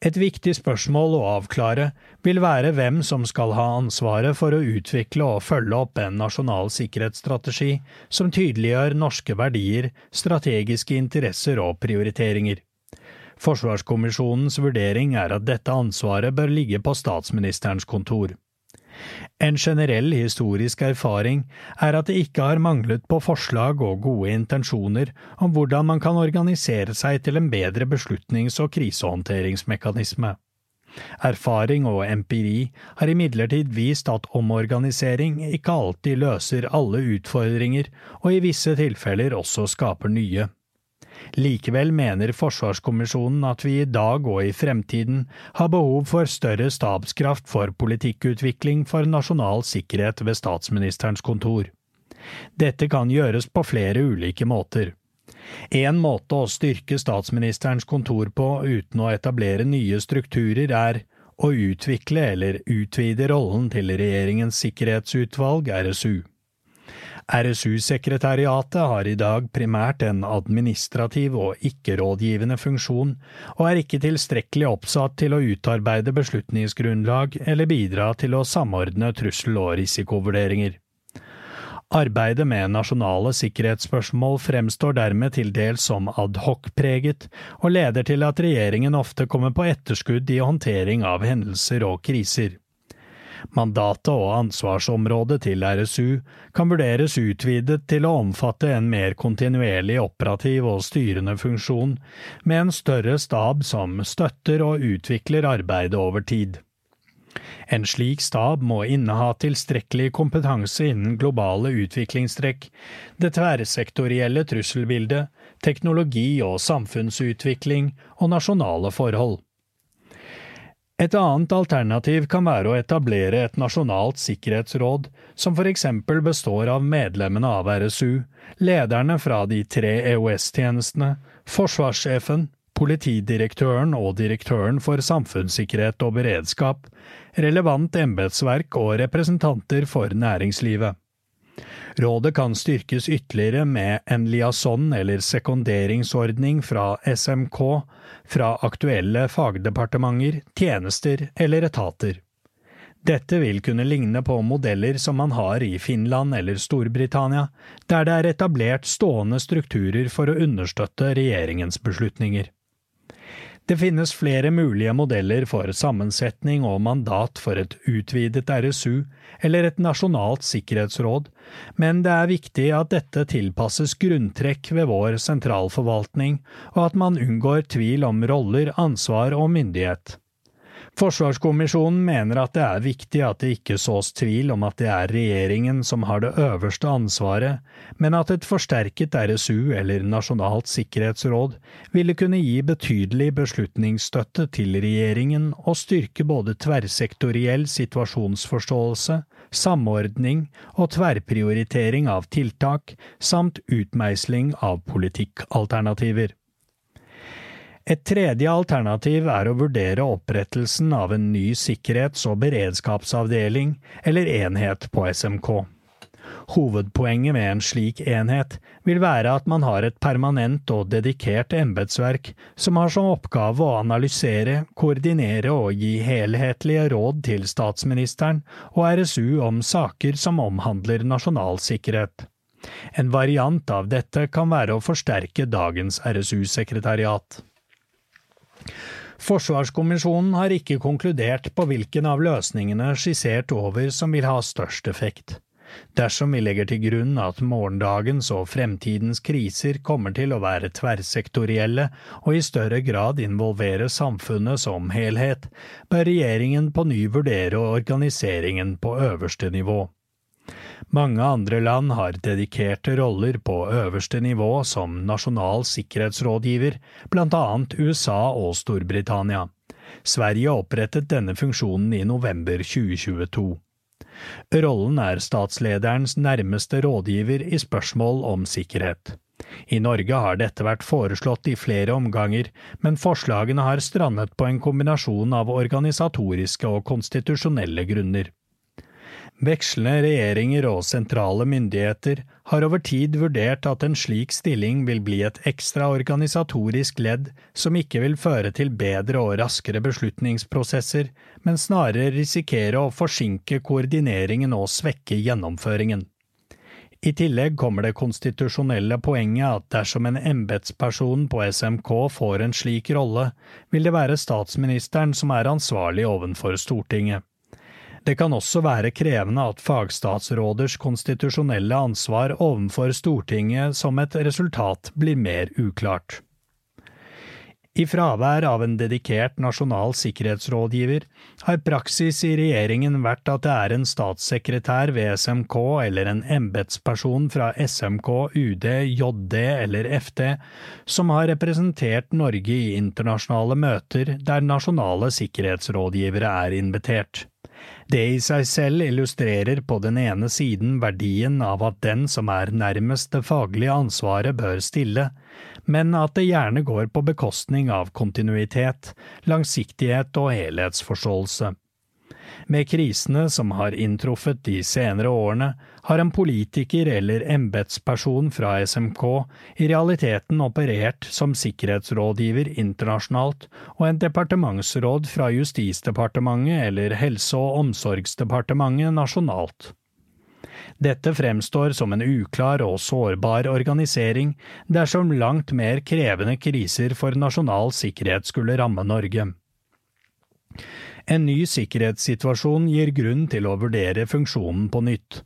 Et viktig spørsmål å avklare vil være hvem som skal ha ansvaret for å utvikle og følge opp en nasjonal sikkerhetsstrategi som tydeliggjør norske verdier, strategiske interesser og prioriteringer. Forsvarskommisjonens vurdering er at dette ansvaret bør ligge på statsministerens kontor. En generell historisk erfaring er at det ikke har manglet på forslag og gode intensjoner om hvordan man kan organisere seg til en bedre beslutnings- og krisehåndteringsmekanisme. Erfaring og empiri har imidlertid vist at omorganisering ikke alltid løser alle utfordringer, og i visse tilfeller også skaper nye. Likevel mener Forsvarskommisjonen at vi i dag og i fremtiden har behov for større stabskraft for politikkutvikling for nasjonal sikkerhet ved statsministerens kontor. Dette kan gjøres på flere ulike måter. En måte å styrke statsministerens kontor på uten å etablere nye strukturer er å utvikle eller utvide rollen til Regjeringens sikkerhetsutvalg, RSU. RSU-sekretariatet har i dag primært en administrativ og ikke-rådgivende funksjon, og er ikke tilstrekkelig oppsatt til å utarbeide beslutningsgrunnlag eller bidra til å samordne trussel- og risikovurderinger. Arbeidet med nasjonale sikkerhetsspørsmål fremstår dermed til dels som adhoc-preget, og leder til at regjeringen ofte kommer på etterskudd i håndtering av hendelser og kriser. Mandatet og ansvarsområdet til RSU kan vurderes utvidet til å omfatte en mer kontinuerlig operativ og styrende funksjon, med en større stab som støtter og utvikler arbeidet over tid. En slik stab må inneha tilstrekkelig kompetanse innen globale utviklingstrekk, det tverrsektorielle trusselbildet, teknologi og samfunnsutvikling og nasjonale forhold. Et annet alternativ kan være å etablere et nasjonalt sikkerhetsråd, som for eksempel består av medlemmene av RSU, lederne fra de tre EOS-tjenestene, forsvarssjefen, politidirektøren og direktøren for samfunnssikkerhet og beredskap, relevant embetsverk og representanter for næringslivet. Rådet kan styrkes ytterligere med en liaison eller sekunderingsordning fra SMK, fra aktuelle fagdepartementer, tjenester eller etater. Dette vil kunne ligne på modeller som man har i Finland eller Storbritannia, der det er etablert stående strukturer for å understøtte regjeringens beslutninger. Det finnes flere mulige modeller for sammensetning og mandat for et utvidet RSU eller et nasjonalt sikkerhetsråd, men det er viktig at dette tilpasses grunntrekk ved vår sentralforvaltning, og at man unngår tvil om roller, ansvar og myndighet. Forsvarskommisjonen mener at det er viktig at det ikke sås tvil om at det er regjeringen som har det øverste ansvaret, men at et forsterket RSU eller Nasjonalt sikkerhetsråd ville kunne gi betydelig beslutningsstøtte til regjeringen og styrke både tverrsektoriell situasjonsforståelse, samordning og tverrprioritering av tiltak, samt utmeisling av politikkalternativer. Et tredje alternativ er å vurdere opprettelsen av en ny sikkerhets- og beredskapsavdeling eller enhet på SMK. Hovedpoenget med en slik enhet vil være at man har et permanent og dedikert embetsverk som har som oppgave å analysere, koordinere og gi helhetlige råd til statsministeren og RSU om saker som omhandler nasjonal sikkerhet. En variant av dette kan være å forsterke dagens RSU-sekretariat. Forsvarskommisjonen har ikke konkludert på hvilken av løsningene skissert over som vil ha størst effekt. Dersom vi legger til grunn at morgendagens og fremtidens kriser kommer til å være tverrsektorielle og i større grad involvere samfunnet som helhet, bør regjeringen på ny vurdere organiseringen på øverste nivå. Mange andre land har dedikerte roller på øverste nivå som nasjonal sikkerhetsrådgiver, annet USA og Storbritannia. Sverige opprettet denne funksjonen i november 2022. Rollen er statslederens nærmeste rådgiver i spørsmål om sikkerhet. I Norge har dette vært foreslått i flere omganger, men forslagene har strandet på en kombinasjon av organisatoriske og konstitusjonelle grunner. Vekslende regjeringer og sentrale myndigheter har over tid vurdert at en slik stilling vil bli et ekstra organisatorisk ledd som ikke vil føre til bedre og raskere beslutningsprosesser, men snarere risikere å forsinke koordineringen og svekke gjennomføringen. I tillegg kommer det konstitusjonelle poenget at dersom en embetsperson på SMK får en slik rolle, vil det være statsministeren som er ansvarlig ovenfor Stortinget. Det kan også være krevende at fagstatsråders konstitusjonelle ansvar overfor Stortinget som et resultat blir mer uklart. I fravær av en dedikert nasjonal sikkerhetsrådgiver har praksis i regjeringen vært at det er en statssekretær ved SMK eller en embetsperson fra SMK, UD, JD eller FD som har representert Norge i internasjonale møter der nasjonale sikkerhetsrådgivere er invitert. Det i seg selv illustrerer på den ene siden verdien av at den som er nærmest det faglige ansvaret bør stille, men at det gjerne går på bekostning av kontinuitet, langsiktighet og helhetsforståelse. Med krisene som har inntruffet de senere årene, har en politiker eller embetsperson fra SMK i realiteten operert som sikkerhetsrådgiver internasjonalt og en departementsråd fra Justisdepartementet eller Helse- og omsorgsdepartementet nasjonalt. Dette fremstår som en uklar og sårbar organisering dersom langt mer krevende kriser for nasjonal sikkerhet skulle ramme Norge. En ny sikkerhetssituasjon gir grunn til å vurdere funksjonen på nytt.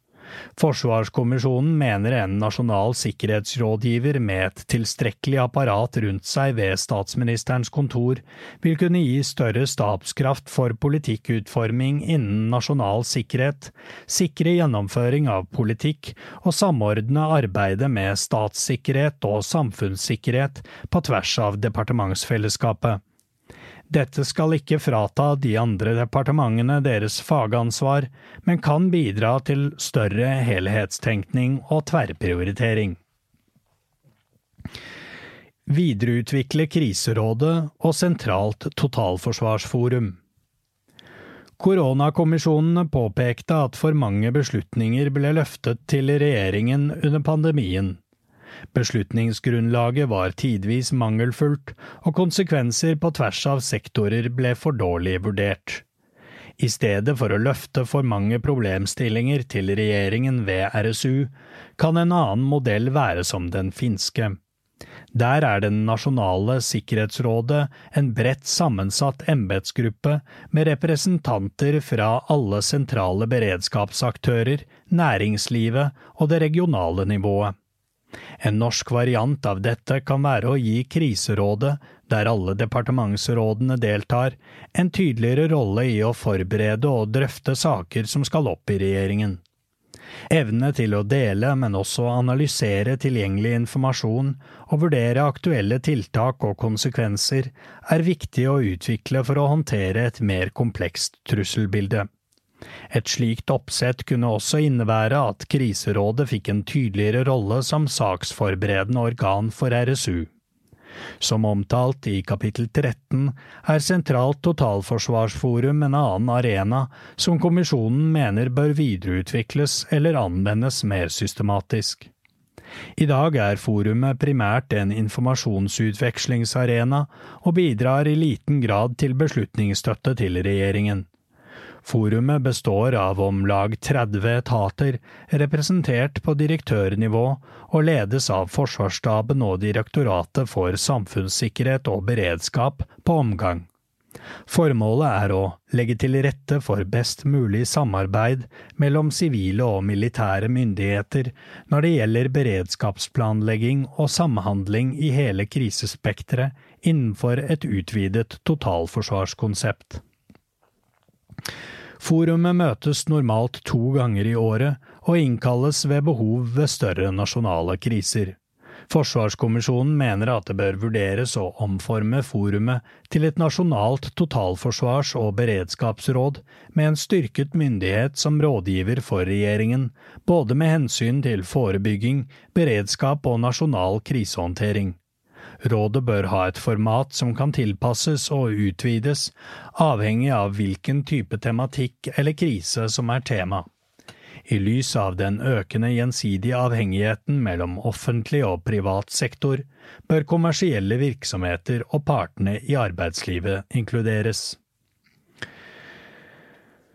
Forsvarskommisjonen mener en nasjonal sikkerhetsrådgiver med et tilstrekkelig apparat rundt seg ved statsministerens kontor vil kunne gi større stabskraft for politikkutforming innen nasjonal sikkerhet, sikre gjennomføring av politikk og samordne arbeidet med statssikkerhet og samfunnssikkerhet på tvers av departementsfellesskapet. Dette skal ikke frata de andre departementene deres fagansvar, men kan bidra til større helhetstenkning og tverrprioritering. Videreutvikle kriserådet og sentralt totalforsvarsforum. Koronakommisjonene påpekte at for mange beslutninger ble løftet til regjeringen under pandemien. Beslutningsgrunnlaget var tidvis mangelfullt, og konsekvenser på tvers av sektorer ble for dårlig vurdert. I stedet for å løfte for mange problemstillinger til regjeringen ved RSU, kan en annen modell være som den finske. Der er Det nasjonale sikkerhetsrådet en bredt sammensatt embetsgruppe med representanter fra alle sentrale beredskapsaktører, næringslivet og det regionale nivået. En norsk variant av dette kan være å gi Kriserådet, der alle departementsrådene deltar, en tydeligere rolle i å forberede og drøfte saker som skal opp i regjeringen. Evne til å dele, men også analysere tilgjengelig informasjon og vurdere aktuelle tiltak og konsekvenser, er viktig å utvikle for å håndtere et mer komplekst trusselbilde. Et slikt oppsett kunne også innebære at Kriserådet fikk en tydeligere rolle som saksforberedende organ for RSU. Som omtalt i kapittel 13 er Sentralt totalforsvarsforum en annen arena som kommisjonen mener bør videreutvikles eller anvendes mer systematisk. I dag er forumet primært en informasjonsutvekslingsarena og bidrar i liten grad til beslutningsstøtte til regjeringen. Forumet består av om lag 30 etater, representert på direktørnivå, og ledes av Forsvarsstaben og Direktoratet for samfunnssikkerhet og beredskap på omgang. Formålet er å legge til rette for best mulig samarbeid mellom sivile og militære myndigheter når det gjelder beredskapsplanlegging og samhandling i hele krisespekteret innenfor et utvidet totalforsvarskonsept. Forumet møtes normalt to ganger i året, og innkalles ved behov ved større nasjonale kriser. Forsvarskommisjonen mener at det bør vurderes å omforme forumet til et nasjonalt totalforsvars- og beredskapsråd med en styrket myndighet som rådgiver for regjeringen, både med hensyn til forebygging, beredskap og nasjonal krisehåndtering. Rådet bør ha et format som kan tilpasses og utvides, avhengig av hvilken type tematikk eller krise som er tema. I lys av den økende gjensidige avhengigheten mellom offentlig og privat sektor, bør kommersielle virksomheter og partene i arbeidslivet inkluderes.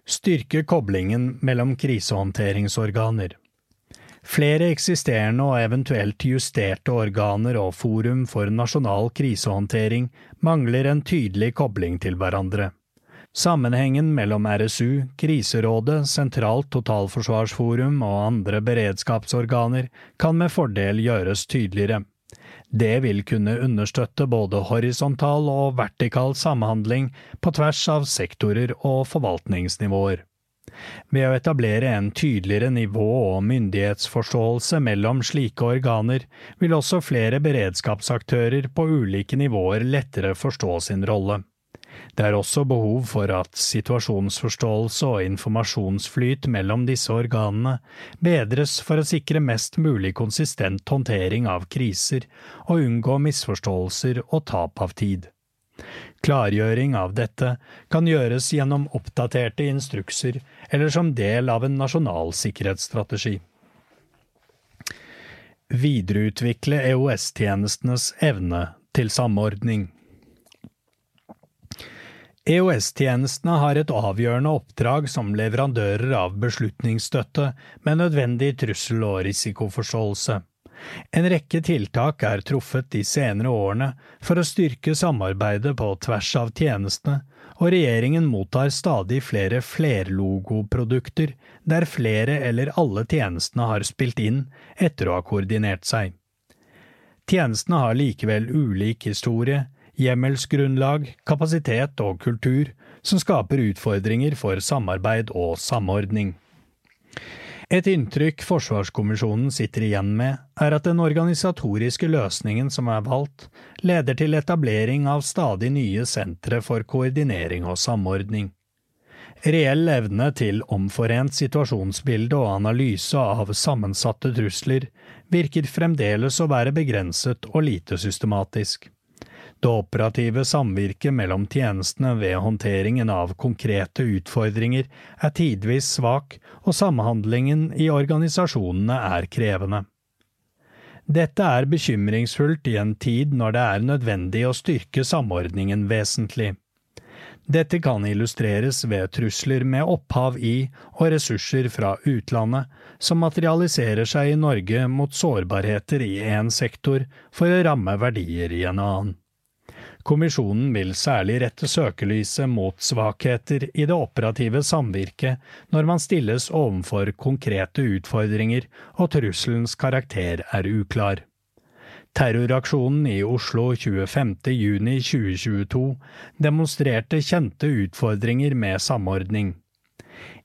Styrke koblingen mellom krisehåndteringsorganer. Flere eksisterende og eventuelt justerte organer og forum for nasjonal krisehåndtering mangler en tydelig kobling til hverandre. Sammenhengen mellom RSU, Kriserådet, Sentralt totalforsvarsforum og andre beredskapsorganer kan med fordel gjøres tydeligere. Det vil kunne understøtte både horisontal og vertikal samhandling på tvers av sektorer og forvaltningsnivåer. Ved å etablere en tydeligere nivå- og myndighetsforståelse mellom slike organer, vil også flere beredskapsaktører på ulike nivåer lettere forstå sin rolle. Det er også behov for at situasjonsforståelse og informasjonsflyt mellom disse organene bedres for å sikre mest mulig konsistent håndtering av kriser og unngå misforståelser og tap av tid. Klargjøring av dette kan gjøres gjennom oppdaterte instrukser eller som del av en nasjonal sikkerhetsstrategi. Videreutvikle EOS-tjenestenes evne til samordning. EOS-tjenestene har et avgjørende oppdrag som leverandører av beslutningsstøtte med nødvendig trussel- og risikoforståelse. En rekke tiltak er truffet de senere årene for å styrke samarbeidet på tvers av tjenestene, og regjeringen mottar stadig flere flerlogoprodukter der flere eller alle tjenestene har spilt inn etter å ha koordinert seg. Tjenestene har likevel ulik historie, hjemmelsgrunnlag, kapasitet og kultur som skaper utfordringer for samarbeid og samordning. Et inntrykk Forsvarskommisjonen sitter igjen med, er at den organisatoriske løsningen som er valgt, leder til etablering av stadig nye sentre for koordinering og samordning. Reell evne til omforent situasjonsbilde og analyse av sammensatte trusler virker fremdeles å være begrenset og lite systematisk. Det operative samvirket mellom tjenestene ved håndteringen av konkrete utfordringer er tidvis svak, og samhandlingen i organisasjonene er krevende. Dette er bekymringsfullt i en tid når det er nødvendig å styrke samordningen vesentlig. Dette kan illustreres ved trusler med opphav i og ressurser fra utlandet, som materialiserer seg i Norge mot sårbarheter i én sektor for å ramme verdier i en annen. Kommisjonen vil særlig rette søkelyset mot svakheter i det operative samvirket når man stilles overfor konkrete utfordringer og trusselens karakter er uklar. Terroraksjonen i Oslo 25.6.2022 demonstrerte kjente utfordringer med samordning.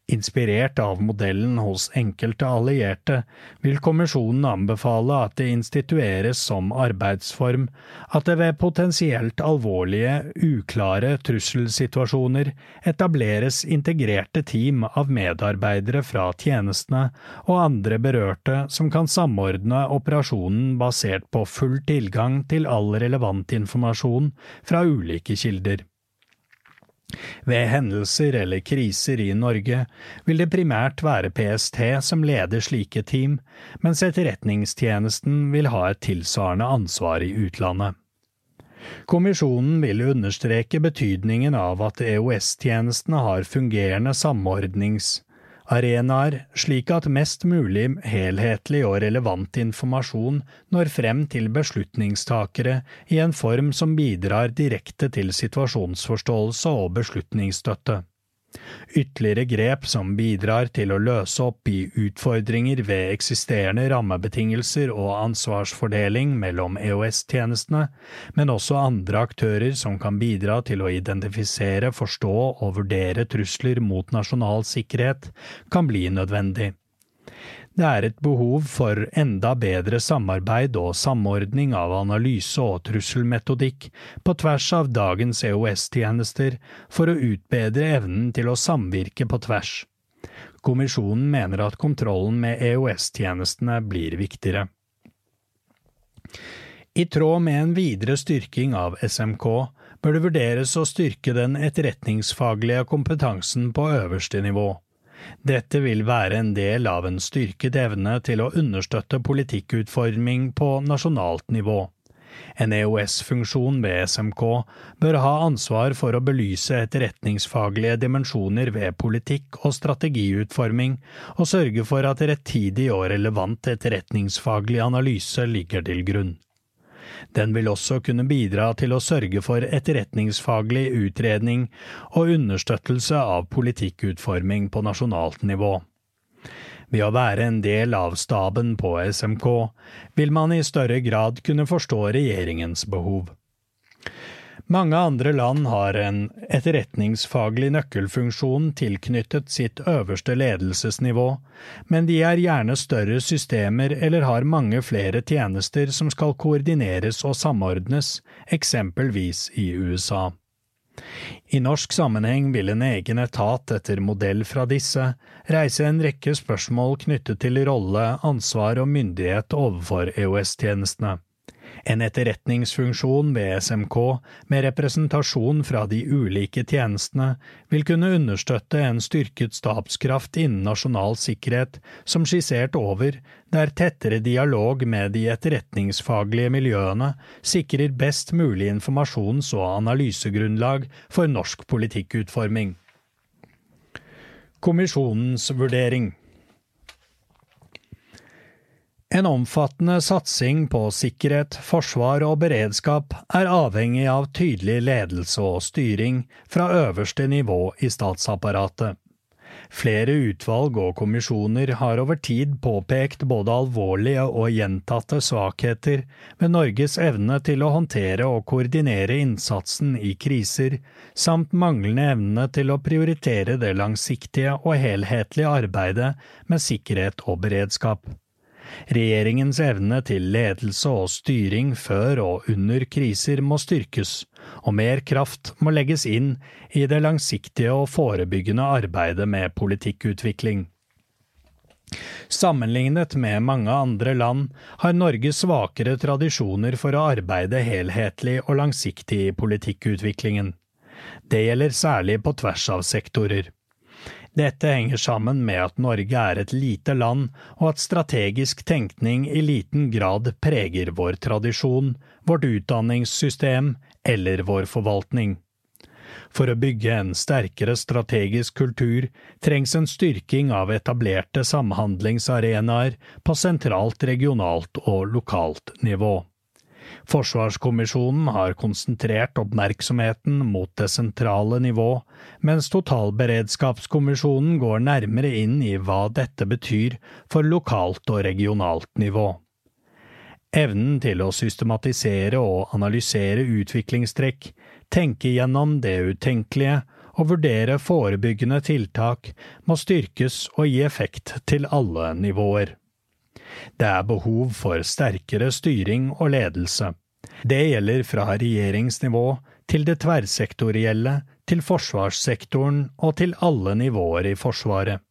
Inspirert av modellen hos enkelte allierte vil kommisjonen anbefale at det institueres som arbeidsform at det ved potensielt alvorlige, uklare trusselsituasjoner etableres integrerte team av medarbeidere fra tjenestene og andre berørte som kan samordne operasjonen basert på full tilgang til all relevant informasjon fra ulike kilder. Ved hendelser eller kriser i Norge vil det primært være PST som leder slike team, mens Etterretningstjenesten vil ha et tilsvarende ansvar i utlandet. Kommisjonen vil understreke betydningen av at EOS-tjenestene har fungerende samordnings- arenaer, slik at mest mulig helhetlig og relevant informasjon når frem til beslutningstakere i en form som bidrar direkte til situasjonsforståelse og beslutningsstøtte. Ytterligere grep som bidrar til å løse opp i utfordringer ved eksisterende rammebetingelser og ansvarsfordeling mellom EOS-tjenestene, men også andre aktører som kan bidra til å identifisere, forstå og vurdere trusler mot nasjonal sikkerhet, kan bli nødvendig. Det er et behov for enda bedre samarbeid og samordning av analyse og trusselmetodikk på tvers av dagens EOS-tjenester for å utbedre evnen til å samvirke på tvers. Kommisjonen mener at kontrollen med EOS-tjenestene blir viktigere. I tråd med en videre styrking av SMK bør det vurderes å styrke den etterretningsfaglige kompetansen på øverste nivå. Dette vil være en del av en styrket evne til å understøtte politikkutforming på nasjonalt nivå. En EOS-funksjon ved SMK bør ha ansvar for å belyse etterretningsfaglige dimensjoner ved politikk og strategiutforming, og sørge for at rettidig og relevant etterretningsfaglig analyse ligger til grunn. Den vil også kunne bidra til å sørge for etterretningsfaglig utredning og understøttelse av politikkutforming på nasjonalt nivå. Ved å være en del av staben på SMK vil man i større grad kunne forstå regjeringens behov. Mange andre land har en etterretningsfaglig nøkkelfunksjon tilknyttet sitt øverste ledelsesnivå, men de er gjerne større systemer eller har mange flere tjenester som skal koordineres og samordnes, eksempelvis i USA. I norsk sammenheng vil en egen etat etter modell fra disse reise en rekke spørsmål knyttet til rolle, ansvar og myndighet overfor EOS-tjenestene. En etterretningsfunksjon ved SMK med representasjon fra de ulike tjenestene vil kunne understøtte en styrket stabskraft innen nasjonal sikkerhet, som skissert over, der tettere dialog med de etterretningsfaglige miljøene sikrer best mulig informasjons- og analysegrunnlag for norsk politikkutforming. Kommisjonens vurdering en omfattende satsing på sikkerhet, forsvar og beredskap er avhengig av tydelig ledelse og styring fra øverste nivå i statsapparatet. Flere utvalg og kommisjoner har over tid påpekt både alvorlige og gjentatte svakheter ved Norges evne til å håndtere og koordinere innsatsen i kriser, samt manglende evne til å prioritere det langsiktige og helhetlige arbeidet med sikkerhet og beredskap. Regjeringens evne til ledelse og styring før og under kriser må styrkes, og mer kraft må legges inn i det langsiktige og forebyggende arbeidet med politikkutvikling. Sammenlignet med mange andre land har Norge svakere tradisjoner for å arbeide helhetlig og langsiktig i politikkutviklingen. Det gjelder særlig på tvers av sektorer. Dette henger sammen med at Norge er et lite land, og at strategisk tenkning i liten grad preger vår tradisjon, vårt utdanningssystem eller vår forvaltning. For å bygge en sterkere strategisk kultur trengs en styrking av etablerte samhandlingsarenaer på sentralt, regionalt og lokalt nivå. Forsvarskommisjonen har konsentrert oppmerksomheten mot det sentrale nivå, mens Totalberedskapskommisjonen går nærmere inn i hva dette betyr for lokalt og regionalt nivå. Evnen til å systematisere og analysere utviklingstrekk, tenke gjennom det utenkelige og vurdere forebyggende tiltak må styrkes og gi effekt til alle nivåer. Det er behov for sterkere styring og ledelse. Det gjelder fra regjeringsnivå til det tverrsektorielle, til forsvarssektoren og til alle nivåer i Forsvaret.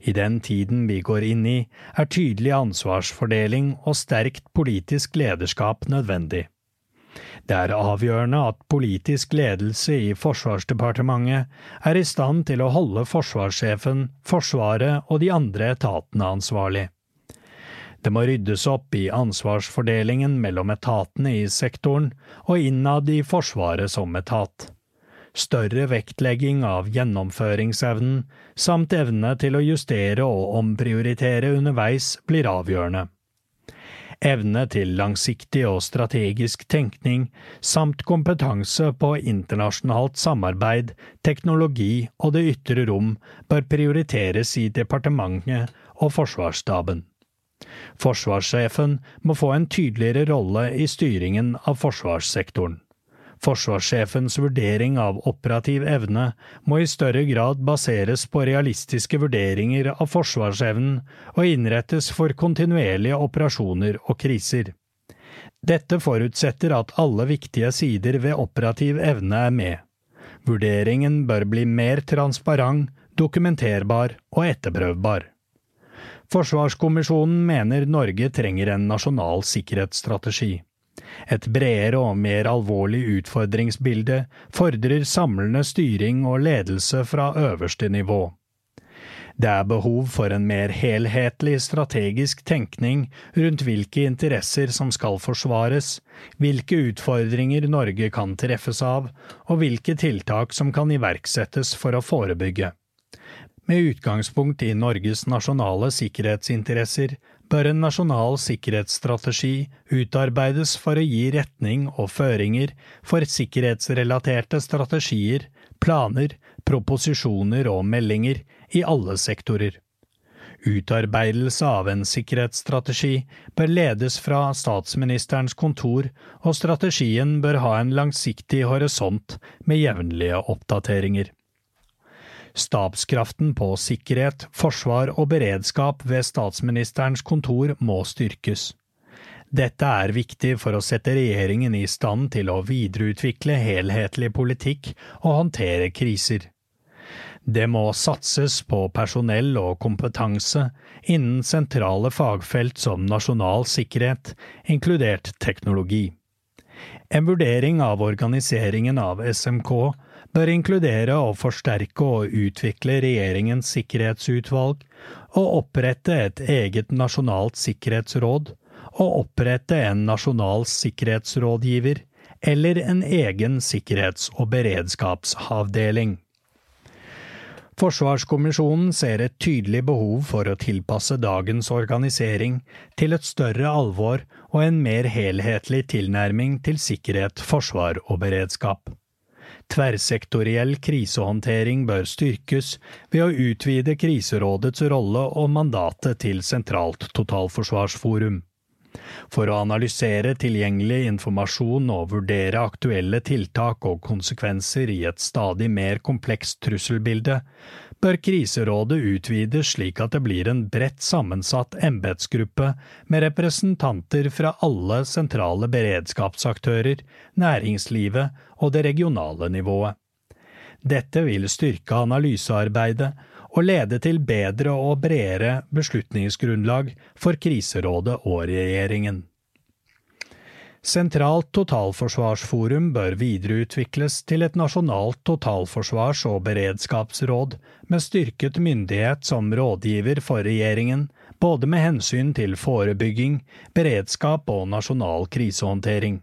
I den tiden vi går inn i, er tydelig ansvarsfordeling og sterkt politisk lederskap nødvendig. Det er avgjørende at politisk ledelse i Forsvarsdepartementet er i stand til å holde forsvarssjefen, Forsvaret og de andre etatene ansvarlig. Det må ryddes opp i ansvarsfordelingen mellom etatene i sektoren og innad i Forsvaret som etat. Større vektlegging av gjennomføringsevnen samt evne til å justere og omprioritere underveis blir avgjørende. Evne til langsiktig og strategisk tenkning samt kompetanse på internasjonalt samarbeid, teknologi og det ytre rom bør prioriteres i departementet og Forsvarsstaben. Forsvarssjefen må få en tydeligere rolle i styringen av forsvarssektoren. Forsvarssjefens vurdering av operativ evne må i større grad baseres på realistiske vurderinger av forsvarsevnen og innrettes for kontinuerlige operasjoner og kriser. Dette forutsetter at alle viktige sider ved operativ evne er med. Vurderingen bør bli mer transparent, dokumenterbar og etterprøvbar. Forsvarskommisjonen mener Norge trenger en nasjonal sikkerhetsstrategi. Et bredere og mer alvorlig utfordringsbilde fordrer samlende styring og ledelse fra øverste nivå. Det er behov for en mer helhetlig strategisk tenkning rundt hvilke interesser som skal forsvares, hvilke utfordringer Norge kan treffes av, og hvilke tiltak som kan iverksettes for å forebygge. Med utgangspunkt i Norges nasjonale sikkerhetsinteresser bør en nasjonal sikkerhetsstrategi utarbeides for å gi retning og føringer for sikkerhetsrelaterte strategier, planer, proposisjoner og meldinger i alle sektorer. Utarbeidelse av en sikkerhetsstrategi bør ledes fra statsministerens kontor, og strategien bør ha en langsiktig horisont med jevnlige oppdateringer. Stabskraften på sikkerhet, forsvar og beredskap ved statsministerens kontor må styrkes. Dette er viktig for å sette regjeringen i stand til å videreutvikle helhetlig politikk og håndtere kriser. Det må satses på personell og kompetanse innen sentrale fagfelt som nasjonal sikkerhet, inkludert teknologi. En vurdering av organiseringen av SMK bør inkludere å forsterke og utvikle regjeringens sikkerhetsutvalg, og opprette et eget nasjonalt sikkerhetsråd, og opprette en nasjonal sikkerhetsrådgiver, eller en egen sikkerhets- og beredskapsavdeling. Forsvarskommisjonen ser et tydelig behov for å tilpasse dagens organisering til et større alvor og en mer helhetlig tilnærming til sikkerhet, forsvar og beredskap. Tverrsektoriell krisehåndtering bør styrkes ved å utvide kriserådets rolle og mandatet til Sentralt totalforsvarsforum. For å analysere tilgjengelig informasjon og vurdere aktuelle tiltak og konsekvenser i et stadig mer komplekst trusselbilde, bør Kriserådet utvides slik at det blir en bredt sammensatt embetsgruppe med representanter fra alle sentrale beredskapsaktører, næringslivet og det regionale nivået. Dette vil styrke analysearbeidet og lede til bedre og bredere beslutningsgrunnlag for Kriserådet og regjeringen. Sentralt totalforsvarsforum bør videreutvikles til et nasjonalt totalforsvars- og beredskapsråd med styrket myndighet som rådgiver for regjeringen, både med hensyn til forebygging, beredskap og nasjonal krisehåndtering.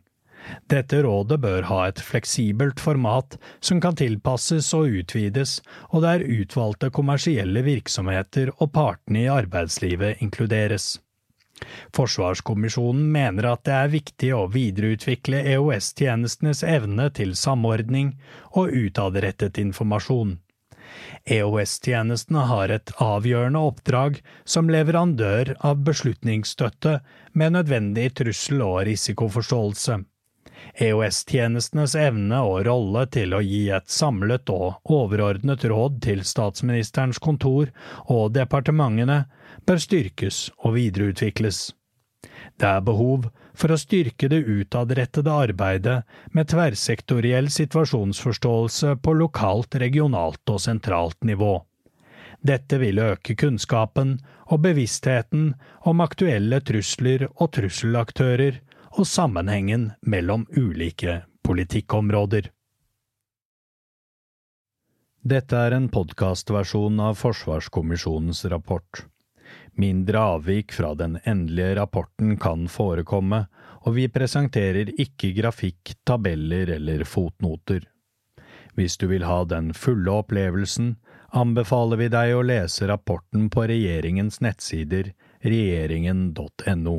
Dette rådet bør ha et fleksibelt format som kan tilpasses og utvides, og der utvalgte kommersielle virksomheter og partene i arbeidslivet inkluderes. Forsvarskommisjonen mener at det er viktig å videreutvikle EOS-tjenestenes evne til samordning og utadrettet informasjon. EOS-tjenestene har et avgjørende oppdrag som leverandør av beslutningsstøtte med nødvendig trussel- og risikoforståelse. EOS-tjenestenes evne og rolle til å gi et samlet og overordnet råd til statsministerens kontor og departementene bør styrkes og videreutvikles. Det er behov for å styrke det utadrettede arbeidet med tverrsektoriell situasjonsforståelse på lokalt, regionalt og sentralt nivå. Dette vil øke kunnskapen og bevisstheten om aktuelle trusler og trusselaktører og sammenhengen mellom ulike politikkområder. Dette er en podkastversjon av Forsvarskommisjonens rapport. Mindre avvik fra den endelige rapporten kan forekomme, og vi presenterer ikke grafikk, tabeller eller fotnoter. Hvis du vil ha den fulle opplevelsen, anbefaler vi deg å lese rapporten på regjeringens nettsider regjeringen.no.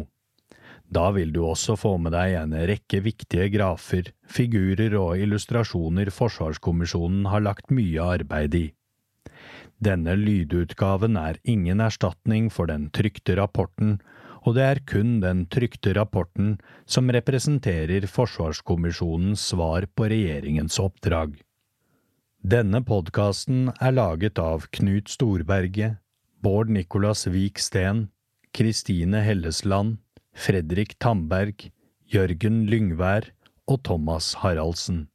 Da vil du også få med deg en rekke viktige grafer, figurer og illustrasjoner Forsvarskommisjonen har lagt mye arbeid i. Denne lydutgaven er ingen erstatning for den trykte rapporten, og det er kun den trykte rapporten som representerer Forsvarskommisjonens svar på regjeringens oppdrag. Denne podkasten er laget av Knut Storberget, Bård Nicolas Vik Steen, Kristine Hellesland, Fredrik Tamberg, Jørgen Lyngvær og Thomas Haraldsen.